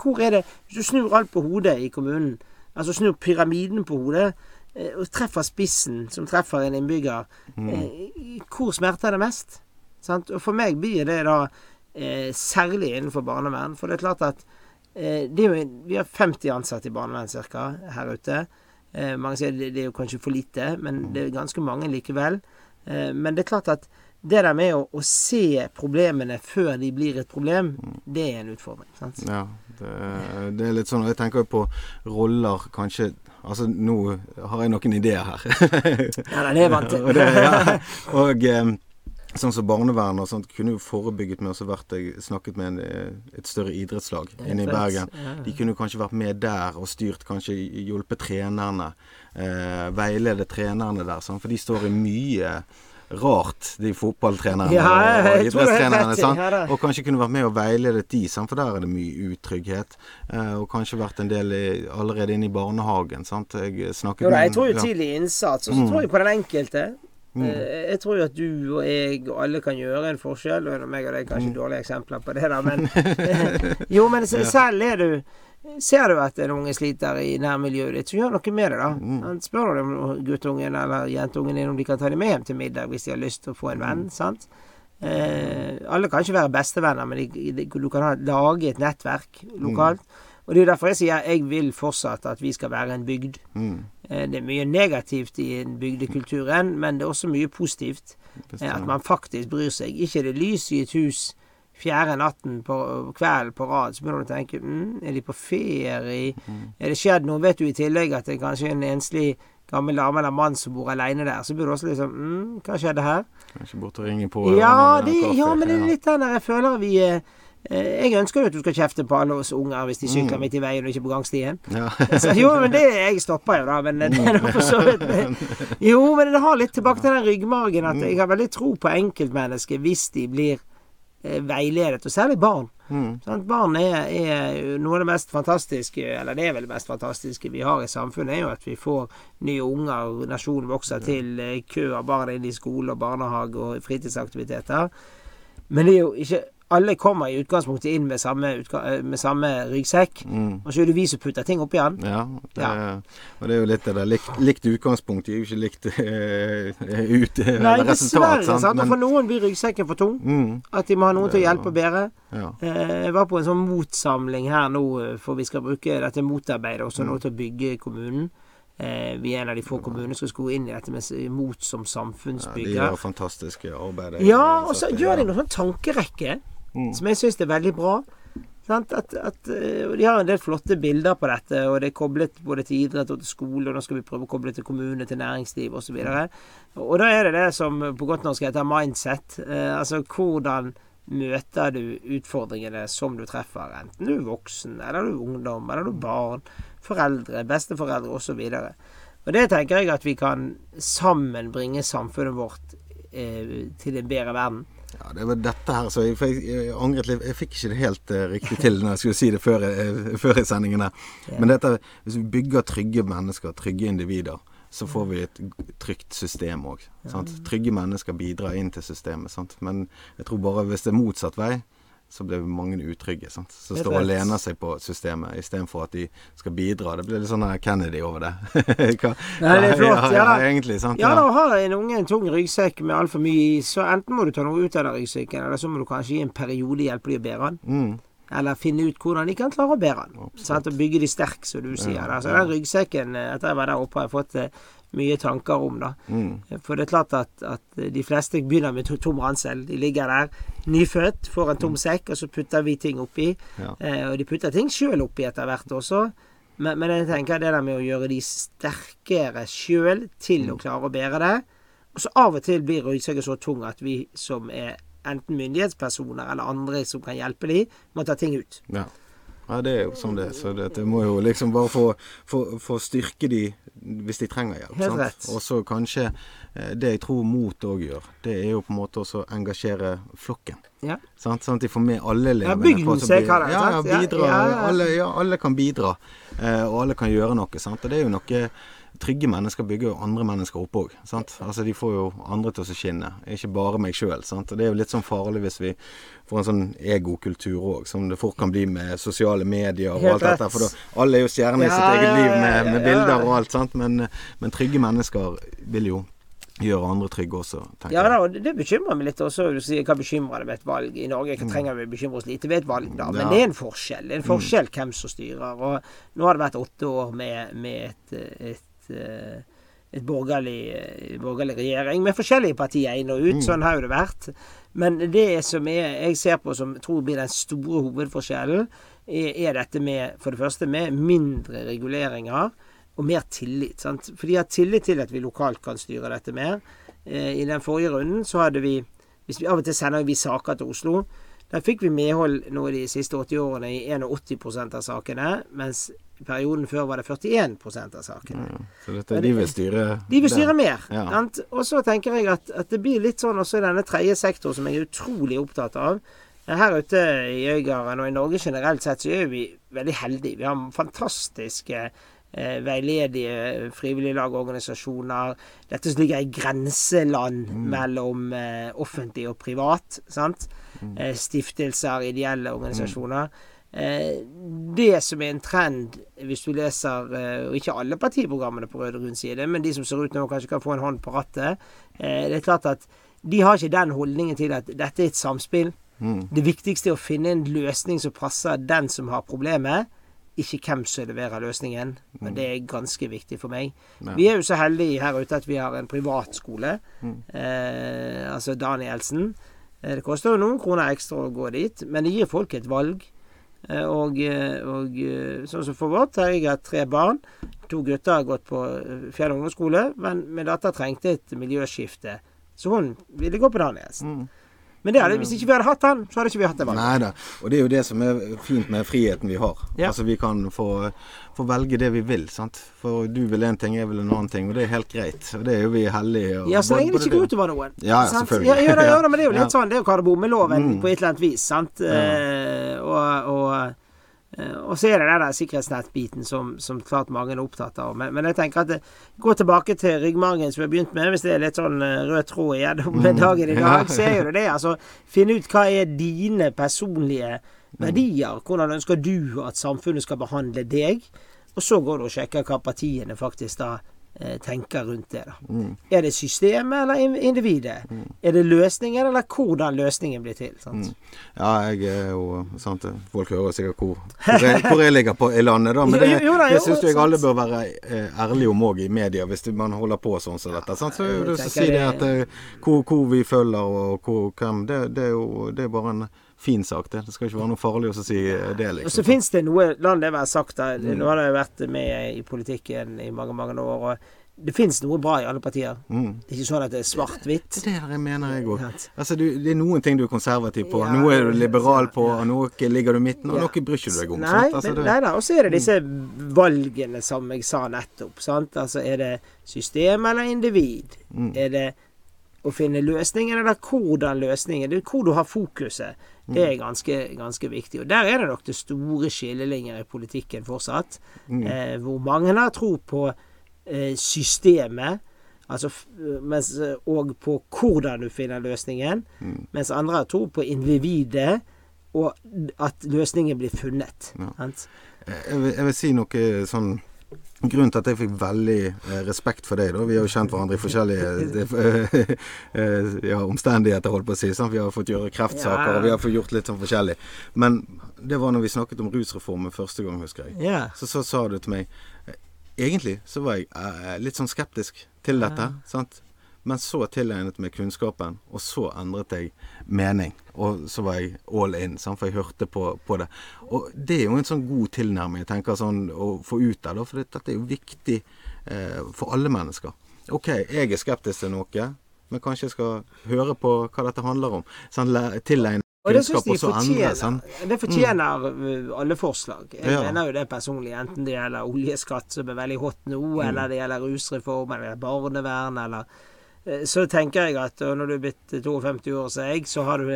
Hvor er det Hvis du snur alt på hodet i kommunen, altså snur pyramiden på hodet, eh, og treffer spissen, som treffer en innbygger, mm. hvor smerter det mest? Sant? Og for meg blir det da eh, særlig innenfor barnevern. For det er klart at eh, det er jo, vi har 50 ansatte i barnevern ca. her ute. Eh, mange sier det, det er jo kanskje for lite, men det er ganske mange likevel. Eh, men det er klart at det der med å, å, se problemene før de blir et problem, det er en utfordring. Sant? Ja, det, det, er litt sånn Jeg tenker på roller kanskje Altså, nå har jeg noen ideer her. ja, den er vant til. og, det, ja. og eh, Sånn som barnevern og sånt kunne jo forebygget med å vært snakket med en, eh, et større idrettslag inne i Bergen. De kunne kanskje vært med der og styrt, kanskje hjulpet trenerne. Eh, veilede trenerne der, sånn, for de står i mye rart, de fotballtrenerne ja, og idrettstrenerne. Ja, og kanskje kunne vært med og veiledet de, sant? for der er det mye utrygghet. Eh, og kanskje vært en del i, allerede inne i barnehagen. Sant? Jeg snakket jo, da, Jeg tror jo tidlig innsats, og så mm. tror jeg på den enkelte. Mm. Eh, jeg tror jo at du og jeg og alle kan gjøre en forskjell. Og meg og deg er kanskje mm. dårlige eksempler på det, da, men Jo, men selv er du Ser du at en unge sliter i nærmiljøet ditt, så gjør noe med det, da. Mm. Spør du guttungen eller jentungen din om de kan ta dem med hjem til middag hvis de har lyst til å få en venn. Mm. sant? Eh, alle kan ikke være bestevenner, men de, de, du kan ha, lage et nettverk lokalt. Mm. Og Det er derfor jeg sier jeg vil fortsatt at vi skal være en bygd. Mm. Eh, det er mye negativt i bygdekulturen, men det er også mye positivt. Eh, at man faktisk bryr seg. Ikke er det lys i et hus fjerde natten på kvelden på rad, så begynner du å tenke mm, Er de på ferie? Mm. Er det skjedd noe? Vet du i tillegg at det er kanskje en enslig gammel dame eller mann som bor aleine der, så blir du også liksom mm, Hva skjedde her? Kanskje bort og ringe på? Ja, det, ja men det er litt den der jeg føler vi er Eh, jeg ønsker jo at du skal kjefte på alle oss unger hvis de sykler mm. midt i veien og ikke på gangstien. Ja. så, jo, men det Jeg stopper jo da, men det er noe for så vidt Jo, men det har litt tilbake til den ryggmargen at jeg har veldig tro på enkeltmennesket hvis de blir eh, veiledet, og særlig barn. Mm. Sånn, barn er, er, noe av det mest fantastiske, eller det er vel det mest fantastiske vi har i samfunnet, er jo at vi får nye unger, nasjonen vokser til, eh, kø av barn inn i skole og barnehage og fritidsaktiviteter. Men det er jo ikke alle kommer i utgangspunktet inn med samme, med samme ryggsekk, mm. og så er det vi som putter ting oppi den. Ja, det, ja. og det er jo litt det der likt, likt utgangspunkt, det er jo ikke likt uh, ut, Nei, resultat. Sant? sant? Men, for noen blir ryggsekken for tung. Mm. At de må ha noen til å hjelpe og bære. Ja. Jeg var på en sånn motsamling her nå, eh, for vi skal bruke dette motarbeidet også mm. nå til å bygge kommunen. Eh, vi er en av de få kommunene som skal gå inn i dette med mot som samfunnsbygger. Ja, de gjør fantastiske arbeid. Ja, og så gjør de noen sånn tankerekke mm. som jeg syns er veldig bra. At, at, eh, De har en del flotte bilder på dette, og det er koblet både til idrett og til skole. Og nå skal vi prøve å koble til kommune, til næringsliv osv. Og, og da er det det som på godt norsk heter mindset. Eh, altså hvordan møter du utfordringene som du treffer, enten du er voksen, eller du er ungdom, eller du er barn, foreldre, besteforeldre osv. Og det tenker jeg at vi kan sammen bringe samfunnet vårt eh, til en bedre verden. Ja, det var dette her, så jeg, jeg, angret litt Jeg fikk ikke det helt uh, riktig til når jeg skulle si det før, uh, før i sendingen her. Yeah. Men dette, hvis vi bygger trygge mennesker, trygge individer, så får vi et trygt system òg. Ja. Trygge mennesker bidrar inn til systemet. Sant? Men jeg tror bare hvis det er motsatt vei, så blir mange utrygge. Sant? Så står og lener seg på systemet istedenfor at de skal bidra. Det blir litt sånn Kennedy over det. Hva, Nei, det er flott. Ja, da, egentlig, sant? Ja, da har en unge en tung ryggsekk med altfor mye i, så enten må du ta noe ut av den ryggsekken, eller så må du kanskje i en periode hjelpe dem å bære den. Mm. Eller finne ut hvordan de kan klare å bære den. Sant? Og bygge de sterk, som du sier. Ja, Så den ryggsekken, eh, etter jeg var der oppe, har jeg fått eh, mye tanker om. da. Mm. For det er klart at, at, de fleste begynner med tom ransel. De ligger der nyfødt, får en tom mm. sekk, og så putter vi ting oppi. Ja. Eh, og de putter ting sjøl oppi etter hvert også. Men, men, jeg tenker det der med å gjøre de sterkere sjøl til mm. å klare å bære det. Og så av og til blir ryggsekken så tung at vi som er enten myndighetspersoner eller andre som kan hjelpe dem, må ta ting ut. Ja. Ja, det er jo sånn det er. Så det, det må jo liksom bare få, få, få styrke de hvis de trenger hjelp. Helt rett. Og så kanskje eh, Det jeg tror mot òg gjør, det er jo på en måte å engasjere flokken. Ja. Sant? Sånn at de får med alle elevene. Ja, bygden ser hva det ja, ja, bidra, ja, ja, Alle, ja, alle kan bidra, eh, og alle kan gjøre noe. Sant? Og det er jo noe trygge mennesker bygger jo andre mennesker opp òg. Altså, de får jo andre til å skinne, ikke bare meg sjøl. Det er jo litt sånn farlig hvis vi får en sånn egokultur òg, som det fort kan bli med sosiale medier og alt dette. For da, alle er jo stjerner i sitt eget liv med, med bilder og alt, sant. Men, men trygge mennesker vil jo gjøre andre trygge også, tenker ja, da, og det bekymrer meg litt også. Du sier hva bekymrer det med et valg i Norge? Hva mm. trenger vi bekymre oss lite ved et valg, da? Men ja. det er en forskjell. Det er en forskjell mm. hvem som styrer. Og nå har det vært åtte år med, med et, et et borgerlig, eh, borgerlig, regjering med forskjellige partier inn og ut. Mm. Sånn har jo det vært. Men det som er, jeg ser på som tror blir den store hovedforskjellen, er, er, dette med for det første med mindre reguleringer og mer tillit. Sant? For de har tillit til at vi lokalt kan styre dette mer. Eh, I den forrige runden så hadde vi vi Av og til sender vi saker til Oslo. Der fikk vi medhold nå de siste 80 årene i 81% av sakene, mens i perioden før var det 41% av sakene. Ja, så dette, de vil styre De vil styre mer. Ja. Og så tenker jeg at, at, det blir litt sånn også i denne tredje sektor, som jeg er utrolig opptatt av. Her ute i Øygarden og i Norge generelt sett så er vi veldig heldige. Vi har fantastiske eh, veiledige frivillige lag og organisasjoner. Dette som ligger i grenseland mm. mellom eh, offentlig og privat. sant? Mm. Eh, stiftelser, ideelle organisasjoner. Eh, det som er en trend, hvis du leser eh, og ikke alle partiprogrammene på rød-grønn side, men de som ser ut nå kanskje kan få en hånd på rattet, det er klart at de har ikke den holdningen til at dette er et samspill. Mm. Det viktigste er å finne en løsning som passer den som har problemet, ikke hvem som leverer løsningen. Men mm. det er ganske viktig for meg. Ja. Vi er jo så heldige her ute at vi har en privatskole, mm. eh, altså Danielsen. Det koster jo noen kroner ekstra å gå dit, men det gir folk et valg. Eh, og, eh, og, eh, sånn som for vårt, har jeg hatt tre barn. To gutter har gått på Fjell ungdomsskole, men min datter trengte et miljøskifte. Så hun ville gå på Danielsen. Mm. Men det hadde, hvis ikke vi hadde hatt han, så hadde ikke vi hatt det valget. Neida. Og det er jo det som er fint med friheten vi har. Ja. Altså Vi kan få, få, velge det vi vil. sant? For du vil en ting, jeg vil en annen ting. Og det er helt greit. Og det er jo vi heldige. ja, så lenge det ikke går utover noen. Ja, ja selvfølgelig. Ja, ja, ja, men det er jo litt sånn. Det er jo kardemommeloven mm. på et eller annet vis. sant? Eh, og, og og så er det den sikkerhetsnettbiten som, som, klart mange er opptatt av. Men, men jeg tenker at det, gå tilbake til ryggmargen som vi har begynt med, hvis det er litt sånn eh, rød tråd gjennom mm. dagen i dag, så er jo det det. Altså, finne ut hva er dine personlige verdier. Hvordan ønsker du at samfunnet skal behandle deg? Og så går du og sjekker hva partiene faktisk da Eh, tenker rundt det. da. Mm. Er det systemet eller individet? Mm. Er det løsningen, eller hvordan løsningen blir til? sant? Mm. Ja, jeg er jo sant, Folk hører sikkert hvor, hvor, jeg, hvor jeg ligger på i landet, da. Men det, jo, jo, da, jo, det syns jeg alle bør være eh, ærlige om òg i media, hvis man holder på sånn som dette. Sant? Så er det å si det at eh, hvor, hvor, vi følger og hvor, hvem, det, det, er jo det er bare en fin sak, det. Det skal ikke være noe farlig å si det. liksom. Og så finnes det noe La det være sagt, da. Mm. Nå har jeg vært med i politikken i mange, mange år. og det finnes noe bra i alle partier. Mm. Det er ikke sånn at det er svart-hvitt. Det er det mener jeg òg. Altså, det er noen ting du er konservativ på, ja, noe er du liberal på, og noe ligger du midten, og ja. noe bryr ikke du deg om. Nei, altså, men, nei da. Og så er det disse valgene som jeg sa nettopp. Sant? Altså, er det system eller individ? Mm. Er det å finne løsningen, eller hvordan løsningen Det er hvor du har fokuset. Det er ganske, ganske, viktig. Og der er det nok det store skillelinjer i politikken fortsatt. Mm. Eh, hvor mange har tro på eh, systemet, altså, mens, og på hvordan du finner løsningen, mm. mens andre har tro på individet, og at løsningen blir funnet. Ja. Jeg, vil, jeg vil si noe sånn Grunnen til at jeg fikk veldig eh, respekt for deg, da Vi har jo kjent hverandre i forskjellige eh, eh, ja, omstendigheter, holdt på å si. Sånn. Vi har fått gjøre kreftsaker, ja. og vi har fått gjort litt sånn forskjellig. Men det var når vi snakket om rusreformen første gang, husker jeg. Ja. Så, så sa du til meg Egentlig så var jeg eh, litt sånn skeptisk til dette. sant? Men så tilegnet meg kunnskapen, og så endret jeg mening. Og så var jeg all in, sant? for jeg hørte på, på, det. Og det er jo en sånn god tilnærming jeg tenker sånn å få ut av det, for dette er jo viktig eh, for alle mennesker. OK, jeg er skeptisk til noe, men kanskje jeg skal høre på hva dette handler om. Sånn, tilegne og så endre. Sånn. Det fortjener mm. alle forslag. Jeg ja. mener jo det personlig, enten det gjelder oljeskatt, som er veldig hot nå, mm. eller det gjelder rusreform, eller barnevern, eller Så tenker jeg at når du er blitt 52 år som jeg, så har du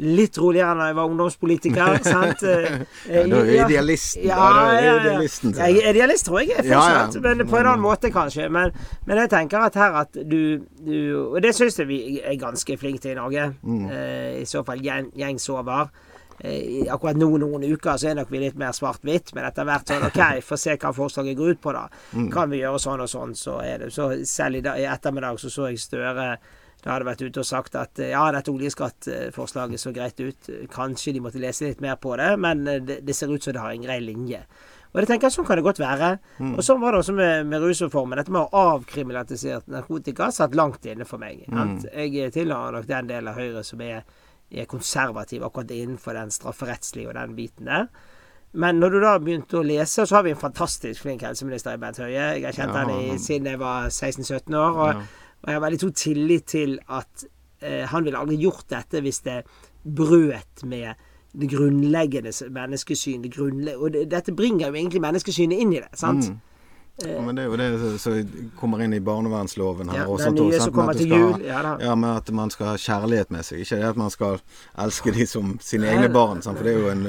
litt roligere da jeg var ungdomspolitiker. sant? ja, du er idealisten. Ja, ja, idealisten ja, ja. Idealist tror jeg er fortsatt, men på en annen måte kanskje. Men, men jeg tenker at her at du, du Og det syns jeg vi er ganske flinke til i Norge. Mm. Eh, I så fall gjeng, gjengs over. Eh, akkurat nå noen uker så er nok vi litt mer svart-hvitt, men etter hvert sånn OK, få se hva forslaget går ut på, da. Mm. Kan vi gjøre sånn og sånn, så er det Så selv i, dag, i ettermiddag så så jeg Støre da hadde vært ute og sagt at eh, ja, dette oljeskattforslaget så greit ut. Kanskje de måtte lese litt mer på det, men eh, det, det ser ut som det har en grei linje. Og jeg tenker Sånn kan det godt være. Mm. Og Sånn var det også med, med rusreformen. Dette med å avkriminalisere narkotika satt langt inne for meg. Mm. Jeg tilhører nok den delen av Høyre som er, er konservativ akkurat innenfor den strafferettslige og den biten der. Men når du da begynte å lese, så har vi en fantastisk flink helseminister i Bent Høie. Jeg har kjent ja, han siden jeg var 16-17 år. og ja. Og jeg har veldig stor tillit til at eh, han ville aldri gjort dette hvis det brøt med det grunnleggende menneskesyn. Det grunnle og det, dette bringer jo egentlig menneskesynet inn i det. sant? Mm. Ja, men det er jo det som kommer inn i barnevernsloven her. Ja, også, den nye som kommer til jul. Ja, da. ja, med at man skal ha kjærlighet med seg. Ikke det at man skal elske de som sine egne barn, sant? for det er jo en,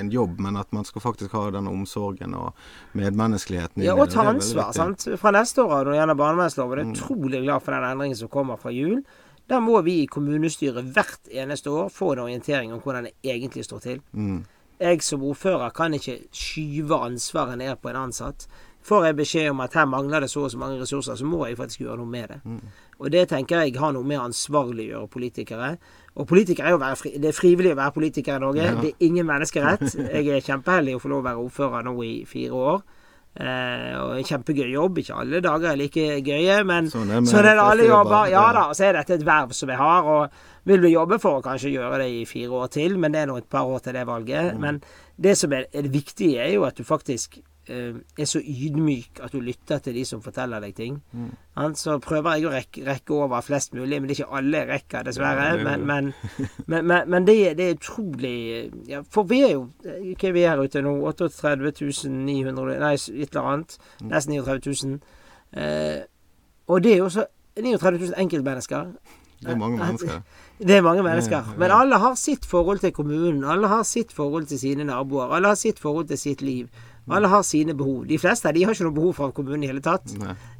en, jobb. Men at man skal faktisk ha den omsorgen og medmenneskeligheten. Ja, og ta ansvar. sant? Fra neste år når det gjelder barnevernsloven, er jeg utrolig glad for den endringen som kommer fra jul. Da må vi i kommunestyret hvert eneste år få en orientering om hvordan det egentlig står til. Mm. Jeg som ordfører kan ikke skyve ansvaret ned på en ansatt. Får jeg beskjed om at her mangler det så og så mange ressurser, så må jeg faktisk gjøre noe med det. Mm. Og det tenker jeg har noe med å ansvarliggjøre politikere. Og politikere er jo fri, det er frivillig å være politiker i Norge. Ja. Det er ingen menneskerett. Jeg er kjempeheldig å få lov å være ordfører nå i fire år. Eh, og en kjempegøy jobb. Ikke alle dager er like gøye, men sånn er, sånn er det alle jobber. Ja da, så er dette et verv som jeg har, og vil vi jobbe for å kanskje gjøre det i fire år til, men det er nå et par år til det valget. Mm. Men det som er, er det viktige, er jo at du faktisk er så ydmyk at du lytter til de som forteller deg ting. Mm. Så prøver jeg å rekke, rekke, over flest mulig, men det er ikke alle jeg rekker, dessverre. Ja, men, men, men, men det, det, er utrolig ja, For vi er jo Hva er vi her ute nå? 38 900 Nei, et eller annet. Mm. Nesten 39 000. Eh, og det er jo også 39 000 enkeltmennesker. Det er mange mennesker. Det er mange mennesker. Men alle har sitt forhold til kommunen. Alle har sitt forhold til sine naboer. Alle har sitt forhold til sitt liv. Alle har sine behov. De fleste de har ikke noe behov for kommunen i hele tatt.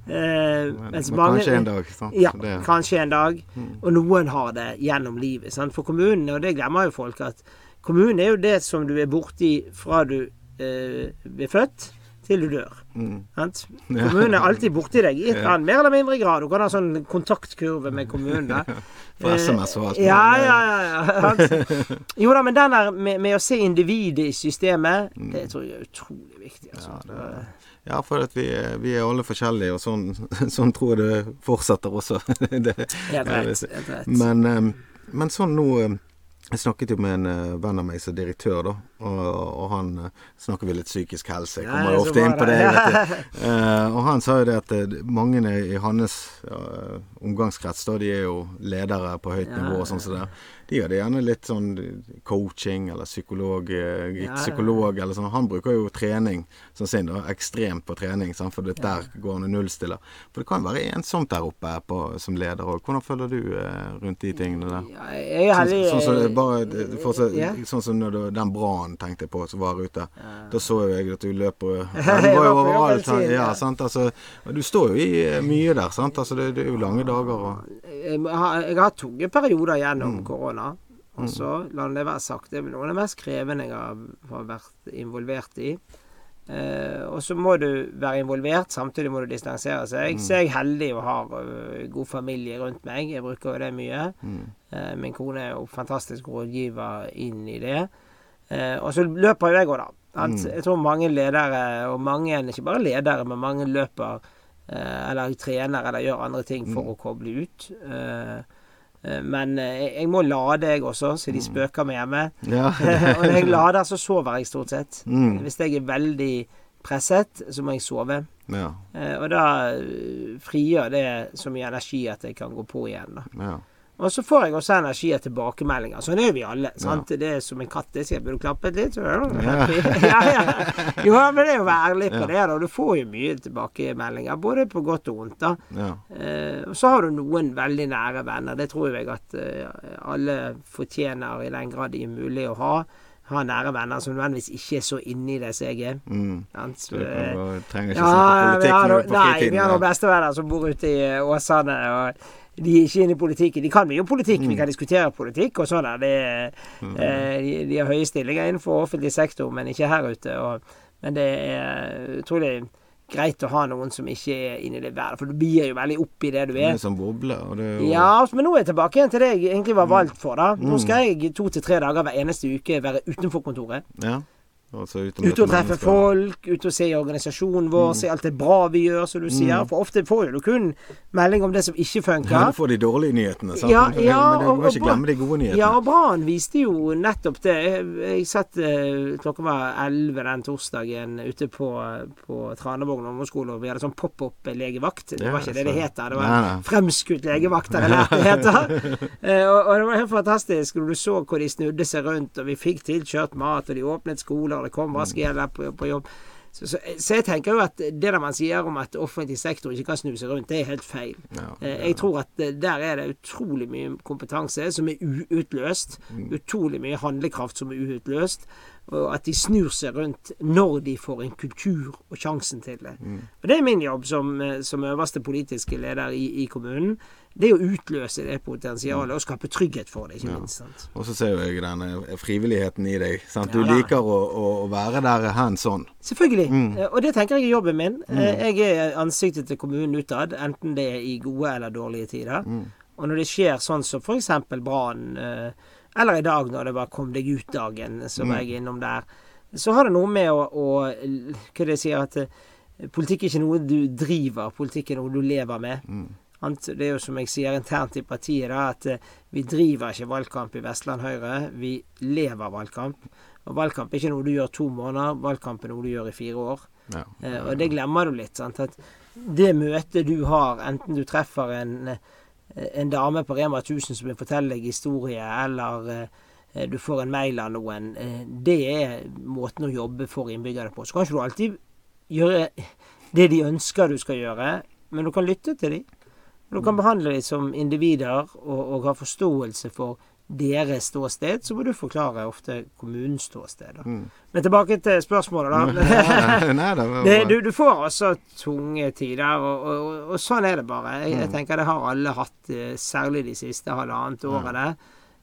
Eh, mens mange, kanskje en dag. Sant? Ja, det. kanskje en dag. Mm. Og noen har det gjennom livet. Sant? For kommunen, og det glemmer jo folk, at kommunen er jo det som du er borti fra du eh, blir født til du dør. Mm. Kommunen er alltid borti deg i et eller annet mer eller mindre grad. Du kan ha sånn kontaktkurve med kommunen. For SMS og alt. Ja, ja, ja. Jo da, men den der med, med, å se individet i systemet, mm. det tror jeg er utrolig viktig. Altså. Ja, det, ja, for vi, vi, er alle forskjellige, og sånn, sånn, tror jeg det fortsetter også. det, helt rett. Helt rett. Men, eh, men sånn nå jeg snakket jo med en uh, venn av meg som er direktør, da. Og, og han uh, snakker vi litt psykisk helse. Jeg kommer ja, ofte inn på det. uh, og han sa jo det at mange i hans omgangskrets, da, de er jo ledere på høyt nivå og sånn som så det de hadde gjerne litt sånn coaching eller psykolog, eh, psykolog eller sånn. Han bruker jo trening som sin, da, ekstremt på trening, sant? for det der går han og nullstiller. For det kan være ensomt der oppe på, som leder òg. Hvordan føler du uh, rundt de tingene der? Ja, jeg er sånn, sånn, som bare, for, så, sånn som når du, den brannen tenkte på som var ute. Da så jo jeg at du løper var jo overalt. Ja, sant? Altså, du står jo i eh, mye der, sant. Altså, det, det er jo lange dager. Og... Jeg har, jeg har tunge perioder gjennom mm. korona. Og så, la det være sagt, det er noe av det mest krevende jeg har, vært involvert i. Eh, og så må du være involvert, samtidig må du distansere seg. Mm. Så er jeg heldig og har uh, god familie rundt meg. Jeg bruker jo det mye. Mm. Eh, min kone er jo fantastisk rådgiver inn i det. Eh, og så løper jo jeg òg, da. Mm. Jeg tror mange ledere, og mange, ikke bare ledere, men mange løper eh, eller trener eller gjør andre ting for mm. å koble ut. Eh, men jeg må lade, jeg også, så de mm. spøker meg hjemme. Ja. og når jeg lader, så sover jeg stort sett. Mm. Hvis jeg er veldig presset, så må jeg sove. Ja. Eh, og da frigjør det så mye energi at jeg kan gå på igjen. Da. Ja. Og så får jeg også energi og tilbakemeldinger. Sånn er vi alle. sant? Det er som en katt. Jeg sier, burde du klappet litt? Så ja. ja, ja. Jo, men det er jo å være ærlig på det. da. Du får jo mye tilbakemeldinger, både på godt og vondt. da. Ja. Eh, og så har du noen veldig nære venner. Det tror jeg at eh, alle fortjener i den grad det er mulig å ha ha nære venner som nødvendigvis ikke er så inni det som jeg er. Mm. Så, du trenger ikke ja, se politikk politikk på fritiden? Nei, vi har noen bestevenner som bor ute i Åsane. og de er ikke inne i politikken. De kan mye om politikk, mm. vi kan diskutere politikk og sånn. Det, mm. eh, de, de, har høye stillinger innenfor offentlig sektor, men ikke her ute. Og, men det er utrolig greit å ha noen som ikke er inne i det været, for du blir jo veldig opp i det du er. Det er som boble, jo... Ja, men nå er jeg tilbake igjen til det jeg egentlig var valgt for. da. Nå mm. skal jeg to til tre dager hver eneste uke være utenfor kontoret. Ja. Altså, ute og treffe folk, ute og se organisasjonen vår, mm. se alt det bra vi gjør, som du sier. Mm. For ofte får jo du kun melding om det som ikke funker. Ja, du får de dårlige nyhetene, sant? Ja, ja, men du må ikke glemme de gode nyhetene. Ja, og Brann viste jo nettopp det. Jeg satt uh, klokka var elleve den torsdagen ute på, på Tranevåg ungdomsskole, og vi hadde sånn pop-opp legevakt. Det var ikke det det heter. Det var nei, nei. fremskutt legevakt, har jeg lært det heter. uh, og, og, det var helt fantastisk når du så hvor de snudde seg rundt, og vi fikk tilkjørt mat, og de åpnet skoler når det kom vaskehjelp på, på jobb. Så, så, så, jeg tenker jo at det der man sier om at offentlig sektor ikke kan snu seg rundt, det er helt feil. Ja, ja. Eh, jeg tror at eh, der er det utrolig mye kompetanse som er uutløst. Mm. Utrolig mye handlekraft som er uutløst. Og at de snur seg rundt når de får en kultur og sjansen til det. Mm. Og Det er min jobb som, eh, som øverste politiske leder i, i kommunen det å utløse det potensialet og skape trygghet for det, ikke ja. minst. Sant? Og så ser jo jeg den eh, frivilligheten i deg. Sant? Du ja, liker å, å, være der hands on. Selvfølgelig. Mm. Eh, og det tenker jeg er jobben min. Mm. Eh, jeg er ansiktet til kommunen utad, enten det er i gode eller dårlige tider. Mm. Og når det skjer sånn som f.eks. Brann, eller i dag når det var Kom deg ut-dagen, som mm. jeg innom der, så har det noe med å, å Hva det sier at Politikk er ikke noe du driver, politikk er noe du lever med. Mm. Det er jo som jeg sier internt i partiet, da, at eh, vi driver ikke valgkamp i Vestland Høyre. Vi lever valgkamp. Og valgkamp er ikke noe du gjør to måneder, valgkamp er noe du gjør i fire år. Ja, ja, ja. og det glemmer du litt. Sant? At det møtet du har, enten du treffer en, eh, en dame på Rema 1000 som vil fortelle deg historie, eller eh, du får en mail av noen, det er måten å jobbe for innbyggerne på. Så kan ikke du alltid gjøre det de ønsker du skal gjøre, men du kan lytte til dem. Du kan behandle dem som individer og, og ha forståelse for deres ståsted, så må du forklare ofte kommunens ståsted. Mm. Men tilbake til spørsmålet, da. Det, du, du, får også tunge tider, og, og, og, sånn er det bare. Jeg, jeg, mm. tenker det har alle hatt, eh, særlig de siste halvannet årene.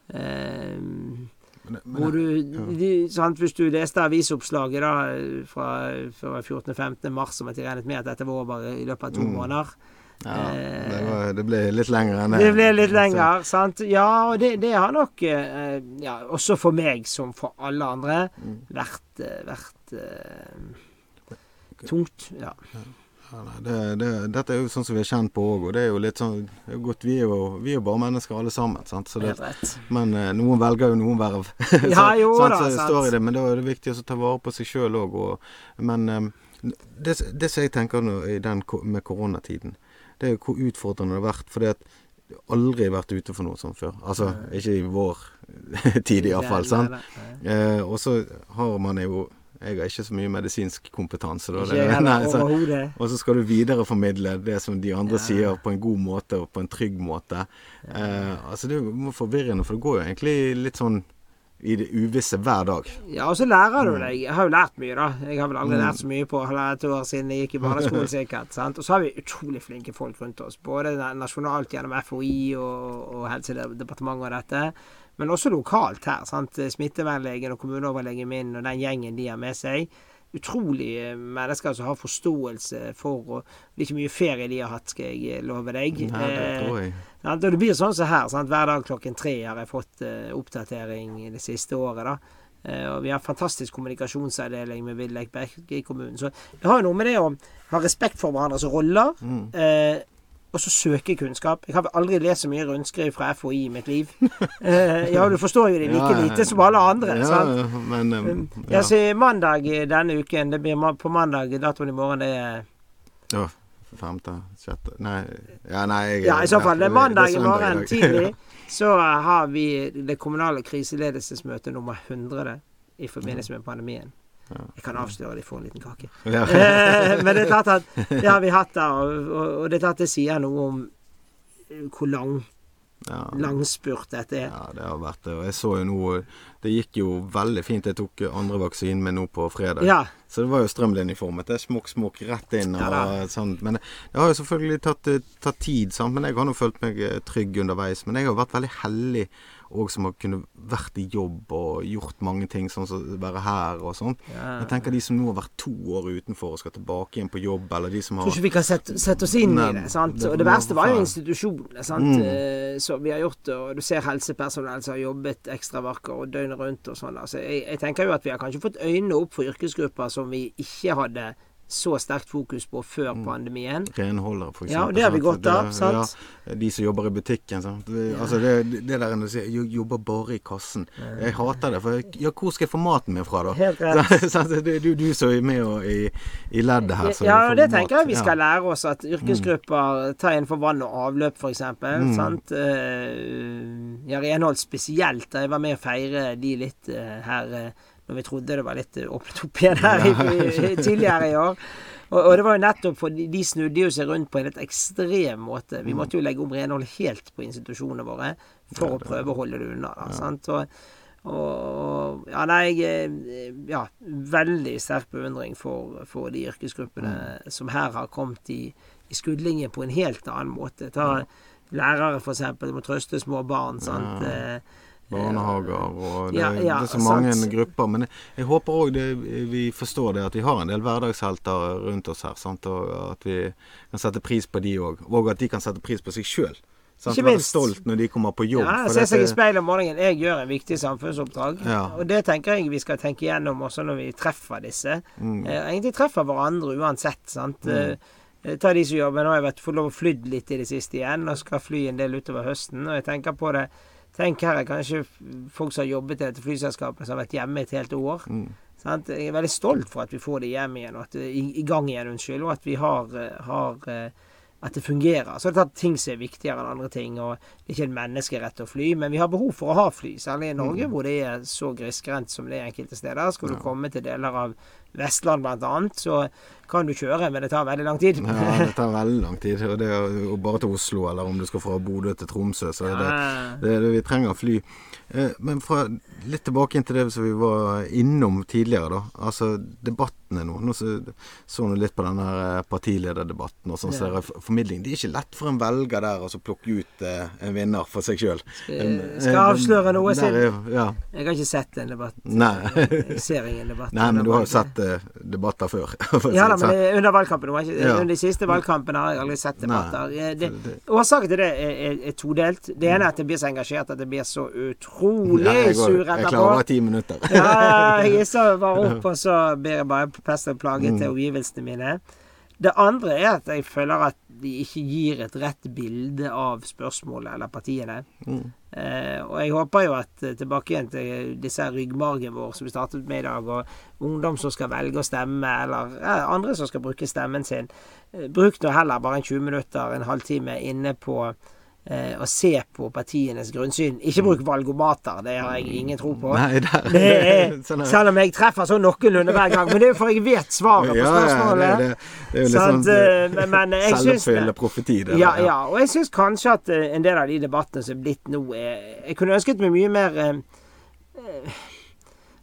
Um, hvor du, de, sant, Hvis du leste avisoppslaget da fra, fra 14.-15. mars om at de regnet med at dette var over i løpet av to mm. måneder ja, det, var, det, ble litt lenger enn det. Det ble litt lenger, sant. Ja, og det, det har nok, eh, ja, også for meg som for alle andre, mm. vært, eh, vært uh, tungt. Ja. ja det, det, dette er jo sånn som vi er kjent på òg, og det er jo litt sånn godt, Vi er jo, vi er bare mennesker alle sammen. Sant? Det, men noen velger jo noen verv. så, ja, jo sant, da, så i det, Men da er det viktig å ta vare på seg sjøl òg. Men det, det som jeg tenker nå i den med koronatiden, det er jo hvor utfordrende det har vært. Fordi at du aldri vært ute for noe sånt før. Altså ikke i vår tid iallfall. Sant? Eh, og så har man jo jeg har ikke så mye medisinsk kompetanse. Da. Ikke Nei, så, og så skal du videreformidle det som de andre ja. sier, på en god måte og på en trygg måte. Ja. Eh, altså Det er jo forvirrende, for det går jo egentlig litt sånn i det uvisse hver dag. Ja, og så lærer du deg. Jeg har jo lært mye, da. Jeg har vel aldri lært så mye på halvannet år siden jeg gikk i barneskolen, sikkert. sant? Og så har vi utrolig flinke folk rundt oss. Både nasjonalt gjennom FHI og, og Helsedepartementet og dette. Men også lokalt her. sant? Smittevernlegen og kommuneoverlegen min og den gjengen de har med seg utrolige eh, mennesker som har forståelse for og Det er ikke mye ferie de har hatt, skal jeg eh, love deg. Nei, det tror jeg. Eh, det blir sånn som her. Sant? Hver dag klokken tre har jeg fått eh, oppdatering det siste året. da. Eh, og vi har fantastisk kommunikasjonsavdeling med Villek Bekke i kommunen. Så det har jo noe med det å ha respekt for hverandres roller. Mm. Eh, og så søke kunnskap. Jeg har aldri lest så mye rundskriv fra FHI i mitt liv. Eh, ja, du forstår jo det like ja, lite som alle andre. Ja, sant? men um, um ja. Jeg sier mandag denne uken. Det blir på mandag. Datoen i morgen det er ja. femte, sjette Nei, ja, nei jeg, ja, i så fall. Det er mandag i morgen tidlig. Så har vi det kommunale kriseledelsesmøtet nummer 100 i forbindelse med pandemien. Jeg kan avsløre de får en liten kake. Ja. Eh, men det er klart at det har vi hatt da, og, det er klart det sier noe om hvor lang ja. langspurt dette er. Ja, det har vært det. Og jeg så jo nå Det gikk jo veldig fint. Jeg tok andre vaksinen med nå på fredag. Ja. Så det var jo strømlinjeformet. Det er smokk, smokk rett inn. Og, ja, sånn. Men det har jo selvfølgelig tatt, tatt tid, sant? men jeg har nå følt meg trygg underveis. Men jeg har vært veldig heldig og som har kunnet vært i jobb og gjort mange ting, sånn som å være her og sånn. Ja. Jeg tenker de som nå har vært to år utenfor og skal tilbake igjen på jobb, eller de som har Tror ikke vi kan sette, sette oss inn Nei, i det. sant? Det, og det verste var jo institusjonene, sant. Mm. Eh, så vi har gjort og du ser helsepersonell som har jobbet ekstravakker og døgnet rundt og sånn. Altså, jeg, jeg tenker jo at vi har kanskje fått øynene opp for yrkesgrupper som vi ikke hadde så sterkt fokus på før mm. pandemien. Renholdere, f.eks. Ja, det har vi godt av. sant? Ja, de som jobber i butikken. sant? Ja. Altså det, det der du sier jobber bare i kassen. Jeg hater det. For ja, hvor skal jeg få maten min fra, da? Helt rett. det er du, du som er med og, i, i leddet her. ja, det tenker jeg vi skal lære oss. At yrkesgrupper tar inn for vann og avløp, f.eks. Mm. Sant? Uh, ja, renhold spesielt. Jeg var med å feire de litt uh, her. Når vi trodde det var litt åpnet opp igjen her i, i, tidligere i år. Og, og, det var jo nettopp for de snudde jo seg rundt på en litt ekstrem måte. Vi måtte jo legge om renhold helt på institusjonene våre for å prøve å holde det unna. Da, sant? Og, og ja, nei, jeg Ja, veldig sterk beundring for, for de yrkesgruppene mm. som her har kommet i, i skuddlinjen på en helt annen måte. Ta lærere, for eksempel, må trøste små barn. sant? Ja. Eh, barnehager og det, ja, ja, det er så mange sant. grupper. Men jeg, jeg håper òg vi forstår det at vi har en del hverdagshelter rundt oss her. Sant? Og at vi kan sette pris på de òg. Og at de kan sette pris på seg sjøl. Ikke minst. Være stolt når de kommer på jobb. Ja, Se seg i speilet om morgenen. Jeg gjør en viktig samfunnsoppdrag. Ja. Og det tenker jeg vi skal tenke igjennom også når vi treffer disse. Mm. Eh, egentlig treffer hverandre uansett. sant? Mm. Eh, ta de som jobber. Nå har jeg vært, fått lov å fly litt i det siste igjen, og skal fly en del utover høsten. Og jeg tenker på det Tenk her er kanskje folk som har jobbet i dette flyselskapet, som har vært hjemme et helt år. Mm. Jeg er veldig stolt for at vi får det hjem igjen, at, i, i gang igjen, unnskyld, og at vi har, eh, har eh, at det fungerer. Så det er det ting som er viktigere enn andre ting. og Det er ikke en menneskerett å fly, men vi har behov for å ha fly. Særlig i Norge, mm. hvor det er så grisgrendt som det er enkelte steder. Skal du komme til deler av Vestland bl.a., så kan du kjøre, men det tar veldig lang tid. ja, det tar veldig lang tid. Og det er bare til Oslo, eller om du skal fra Bodø til Tromsø, så er det, det, det, vi trenger fly. Eh, men fra, litt tilbake inn til det som vi var innom tidligere, da. Altså debattene nå. Nå så, så litt på denne her partilederdebatten og sånn. Ja. formidling. Det er ikke lett for en velger der å plukke ut eh, en vinner for seg sjøl. Skal, skal avsløre noe, siden ja. Jeg har ikke sett en debatt. Nei. jeg ser ingen debatt. Nei, men du har jo sett debatter før. ja da, men er under valgkampen. Ja. Under de siste valgkampene har jeg aldri sett debatter. Det, årsaken til det er, er, er, todelt. Det ene er at jeg blir så engasjert at jeg blir så utrolig ja, sur etterpå. Jeg klarer ti minutter. ja, jeg gisser bare opp, og så blir jeg bare pest og plage mm. til omgivelsene mine. Det andre er at jeg føler at de ikke gir et rett bilde av spørsmålet eller partiene. Mm. Eh, og jeg håper jo at eh, tilbake igjen til disse ryggmargen vår som vi startet med i dag, og ungdom som skal velge å stemme, eller eh, andre som skal bruke stemmen sin, eh, bruk nå heller bare en 20 minutter, en halvtime inne på eh, å se på partienes grunnsyn. Ikke bruk valgomater, det har jeg ingen tro på. Nei, det, er, sånn selv om jeg treffer sånn noenlunde hver gang. Men det er jo for jeg vet svaret på spørsmålet. Ja, det, det, det, er jo litt sånn uh, men, selvfølende profeti. Det, ja, ja, og jeg syns kanskje at uh, en del av de debattene som er blitt nå, er Jeg kunne ønsket meg mye mer eh,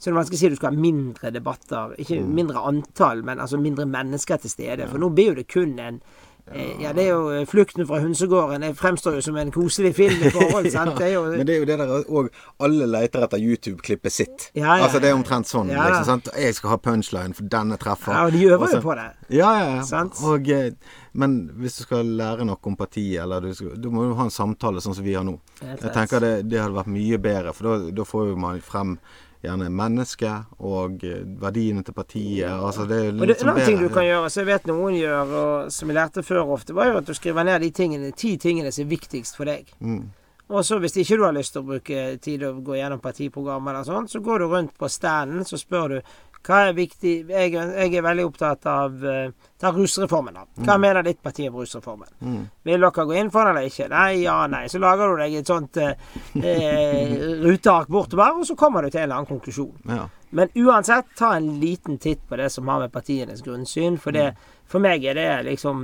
så det er vanskelig å si du skal ha mindre debatter. Ikke mm. mindre antall, men altså mindre mennesker til stede. For nå blir jo det kun en Eh, ja, det er jo eh, 'Flukten fra hønsegården'. Det fremstår jo som en koselig film i forhold. ja, det jo, men det er jo det der òg Alle leter etter YouTube-klippet sitt. Ja, ja, altså Det er omtrent sånn. Liksom, sant? Jeg skal ha punchline, for denne treffer. Ja, og de øver jo på det. Ja, ja, ja. Og, eh, men hvis du skal lære noe om partiet, eller du, skal, du må jo ha en samtale sånn som vi har nå. Jeg tenker det, det hadde vært mye bedre, for da får jo man frem gjerne mennesket og eh, verdiene til partiet. Altså det er litt og det, En annen ting du kan gjøre, som jeg vet noen gjør, og som jeg lærte før ofte, var jo at du skriver ned de tingene, ti tingene som er viktigst for deg. Mm. Og så hvis ikke du har lyst til å bruke tid og gå gjennom partiprogrammet eller sånn, så går du rundt på standen, så spør du Hva er viktig? Jeg, jeg er veldig opptatt av uh, Ta rusreformen, da. Hva mm. mener ditt parti om rusreformen? Mm. Vil dere gå inn for den eller ikke? Nei, ja, nei. Så lager du deg et sånt uh, uh, ruteark bortover, og så kommer du til en eller annen konklusjon. Ja. Men uansett, ta en liten titt på det som har med partienes grunnsyn. For, det, for meg er det liksom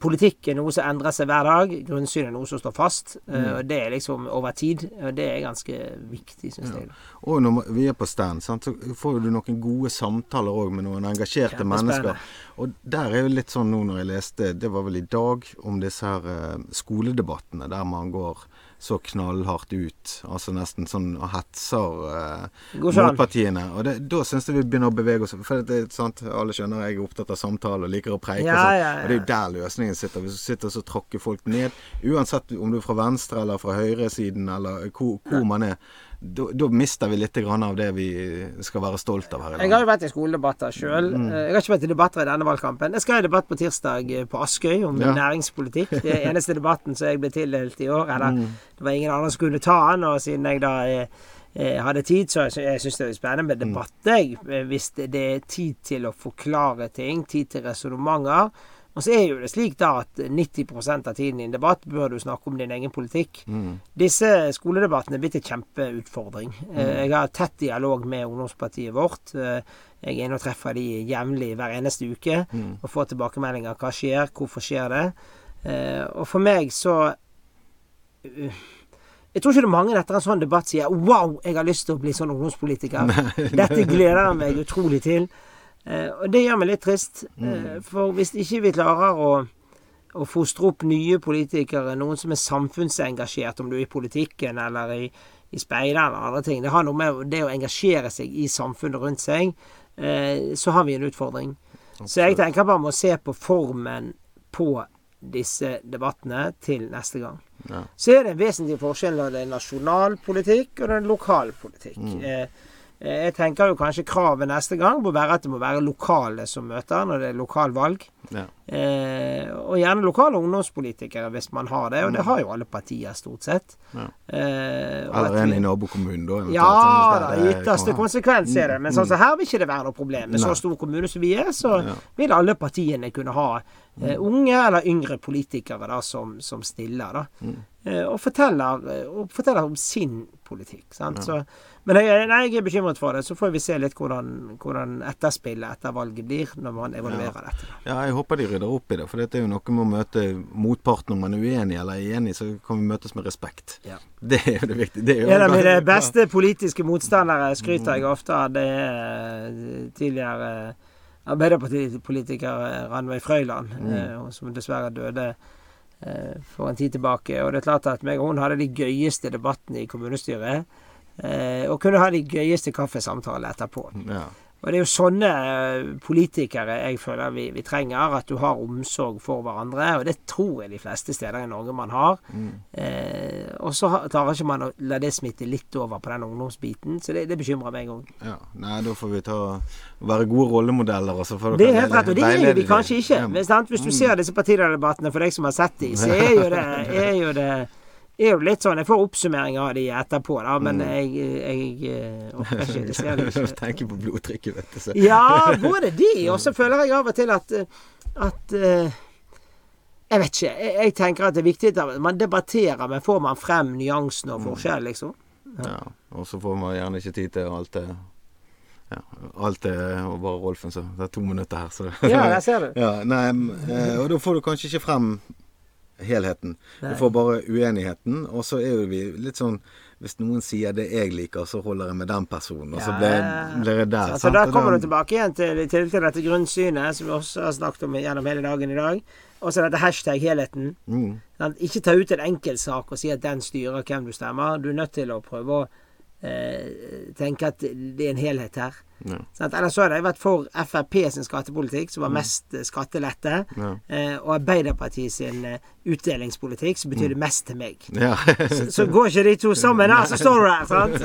Politikk er noe som endrer seg hver dag. Grunnsyn er noe som står fast. Mm. Og det er liksom over tid. Og det er ganske viktig, syns ja. jeg. Og når vi er på stand, sant, så får du noen gode samtaler òg med noen engasjerte mennesker. Og der er jo litt sånn nå når jeg leste, det var vel i dag, om disse her uh, skoledebattene der man går så knallhardt ut. Altså nesten sånn og hetser eh, motpartiene. Og det, da syns jeg vi begynner å bevege oss. For det er sant, alle skjønner jeg er opptatt av samtale og liker å preike. Ja, og, sånn. ja, ja. og det er jo der løsningen sitter. Hvis du sitter og tråkker folk ned, uansett om du er fra venstre eller fra høyresiden eller hvor, hvor man er da, mister vi litt av det vi skal være stolt av her i landet. Jeg har jo vært i skoledebatter sjøl. Mm. Eh, jeg har ikke vært i debatter i denne valgkampen. Jeg skal i debatt på tirsdag eh, på Askøy om ja. næringspolitikk. Det er eneste debatten som jeg ble tildelt i år. Eller mm. det var ingen andre som kunne ta den, og siden jeg da jeg eh hadde tid, så jeg syns det er spennende med mm. debatt, jeg. Hvis det er tid til å forklare ting, tid til resonnementer. Og så er jo det slik da at 90% av tiden i en debatt bør du snakke om din egen politikk. Mm. Disse skoledebattene er blitt en kjempeutfordring. Mm. Eh, jeg har tett dialog med ungdomspartiet vårt. Eh, jeg er inne og treffer de jevnlig hver eneste uke mm. og får tilbakemeldinger. Hva skjer? Hvorfor skjer det? Eh, og for meg så jeg tror ikke det er mange etter en sånn debatt sier 'wow, jeg har lyst til å bli sånn ungdomspolitiker'. Dette gleder jeg meg utrolig til. Eh, og det gjør meg litt trist. Mm. Eh, for hvis ikke vi klarer å, å fostre opp nye politikere, noen som er samfunnsengasjert, om du er i politikken eller i, i speideren eller andre ting Det har noe med det å engasjere seg i samfunnet rundt seg. Eh, så har vi en utfordring. Så jeg tenker bare om å se på formen på disse debattene til neste gang. Ja. Så er det en vesentlig forskjell når det er nasjonal politikk og det er lokal politikk. Mm. Eh, jeg tenker jo kanskje kravet neste gang må være at det må være lokale som møter når det er lokalvalg. Ja. Eh, og gjerne lokale ungdomspolitikere hvis man har det, og det mm. har jo alle partier stort sett. Ja. Eh, Eller en i nabokommunen, da. Ja da, i ytterste konsekvens er det. Men sånn så mm. her vil ikke det være noe problem. Med så stor kommune som vi er, så ja. vil alle partiene kunne ha eh, mm. unge eller yngre politikere da, som, som stiller. da. Mm. Eh, og, forteller, og forteller om sin politikk. sant, så men jeg, nei, jeg er bekymret for det. Så får vi se litt hvordan, hvordan etterspillet etter valget blir, når man evaluerer ja. dette. Ja, jeg håper de rydder opp i det. For dette er jo noe med å møte motparten om man er uenig eller er enig, så kan vi møtes med respekt. Ja. Det er jo det viktige. Det er en av mine beste politiske motstandere skryter jeg ofte av. Det er eh, tidligere Arbeiderpartipolitiker eh, Ranveig Frøyland, mm. Eh, som dessverre døde for en tid tilbake. Og det er klart at meg og hun hadde de gøyeste debattene i kommunestyret. Eh, og kunne ha de gøyeste kaffesamtalene etterpå. Ja. Og det er jo sånne eh, politikere jeg føler vi, vi, trenger. At du har omsorg for hverandre. Og det tror jeg de fleste steder i Norge man har. Mm. Eh, og så klarer ikke man å la det smitte litt over på den ungdomsbiten. Så det, det bekymrer meg òg. Ja. Nei, da får vi ta være gode rollemodeller. det er helt rett, og det er vi kanskje ikke. Hvis du mm. ser disse partidebattene for deg som har sett dem, så er jo det, er jo det er jo litt sånn Jeg får oppsummering av de etterpå, da, men mm. jeg, jeg eh, orker ikke. Det ser ikke. Tenker på blodtrykket, vet du. Så. ja, både de, og så føler jeg av og til at, at uh, Jeg vet ikke. Jeg, jeg, tenker at det er viktig at man debatterer, men får man frem nyansene og mm. forskjell, liksom? Ja. ja. Og så får man gjerne ikke tid til alt det ja, alt er bare Rolfen, så det er to minutter her. Så. Ja, jeg ser det. Ja, nei, eh, og da får du kanskje ikke frem helheten. Nei. Du får bare uenigheten, og så er jo vi litt sånn Hvis noen sier det jeg liker, så holder jeg med den personen, og så blir, jeg der. Så, så da kommer du tilbake igjen til, til, til, dette grunnsynet, som vi også har snakket om gjennom hele dagen i dag. Og så dette hashtag-helheten. Mm. Ikke ta ut en enkeltsak og si at den styrer hvem du stemmer. Du er nødt til å prøve å tenke at det er en helhet her. Ja. Sånn, ellers så hadde jeg vært for Frp sin skattepolitikk, som var mm. mest mm. skattelette, ja. eh, og Arbeiderpartiet sin utdelingspolitikk, som betydde mm. mest til meg. Ja. så, så, går ikke de to sammen da, så står du her, sant?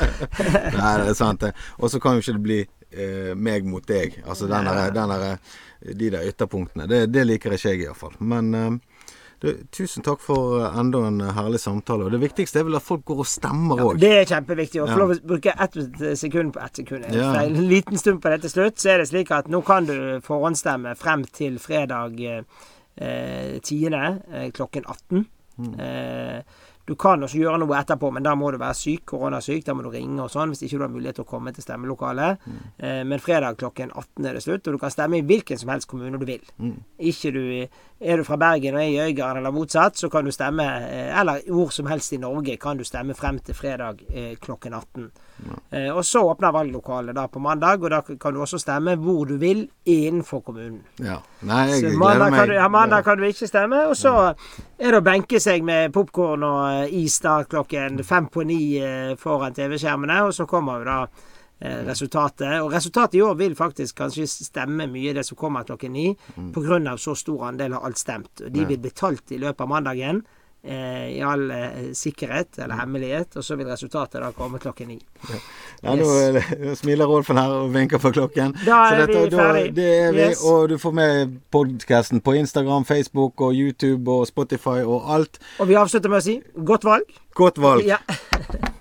Nei, det er sant, det. Og så kan jo ikke det bli eh, meg mot deg. Altså den der, den der, de der ytterpunktene. Det, det liker ikke jeg iallfall. Men eh, Du, tusen takk for uh, enda en uh, herlig samtale. Og Det viktigste er vel at folk går og stemmer òg. Ja, det er kjempeviktig. Å få lov å bruke ett sekund på ett sekund. Ja. En liten stund på det til slutt, så er det slik at nå kan du forhåndsstemme frem til fredag eh, 10. Eh, klokken 18. Mm. Eh, du kan også gjøre noe etterpå, men da må du være syk, koronasyk. Da må du ringe og sånn hvis ikke du har mulighet til å komme til stemmelokalet. Mm. Eh, men fredag klokken 18 er det slutt, og du kan stemme i hvilken som helst kommune du vil. Mm. Ikke du Er du fra Bergen og er i Øygarden eller motsatt, så kan du stemme eh, Eller hvor som helst i Norge kan du stemme frem til fredag eh, klokken 18. Ja. og så åpner valglokalet da på mandag, og da kan du også stemme hvor du vil innenfor kommunen. Ja. Nei, jeg så mandag kan, du, ja, mandag kan du ikke stemme, og så er det å benke seg med popkorn og is da klokken fem på ni foran TV-skjermene, og så kommer jo da eh, resultatet. Og resultatet i år vil faktisk kanskje stemme mye, det som kommer klokken ni, mm. pga. så stor andel har alt stemt. Og de blir betalt i løpet av mandagen. Eh, I all eh, sikkerhet eller mm. hemmelighet, og så vil resultatet da komme klokken ni. Ja, ja yes. Nå smiler Rolfen her og vinker på klokken. Da er dette, vi ferdig. det er vi, yes. Og du får med podkasten på Instagram, Facebook og YouTube og Spotify og alt. Og vi avslutter med å si godt valg. Godt valg. Ja.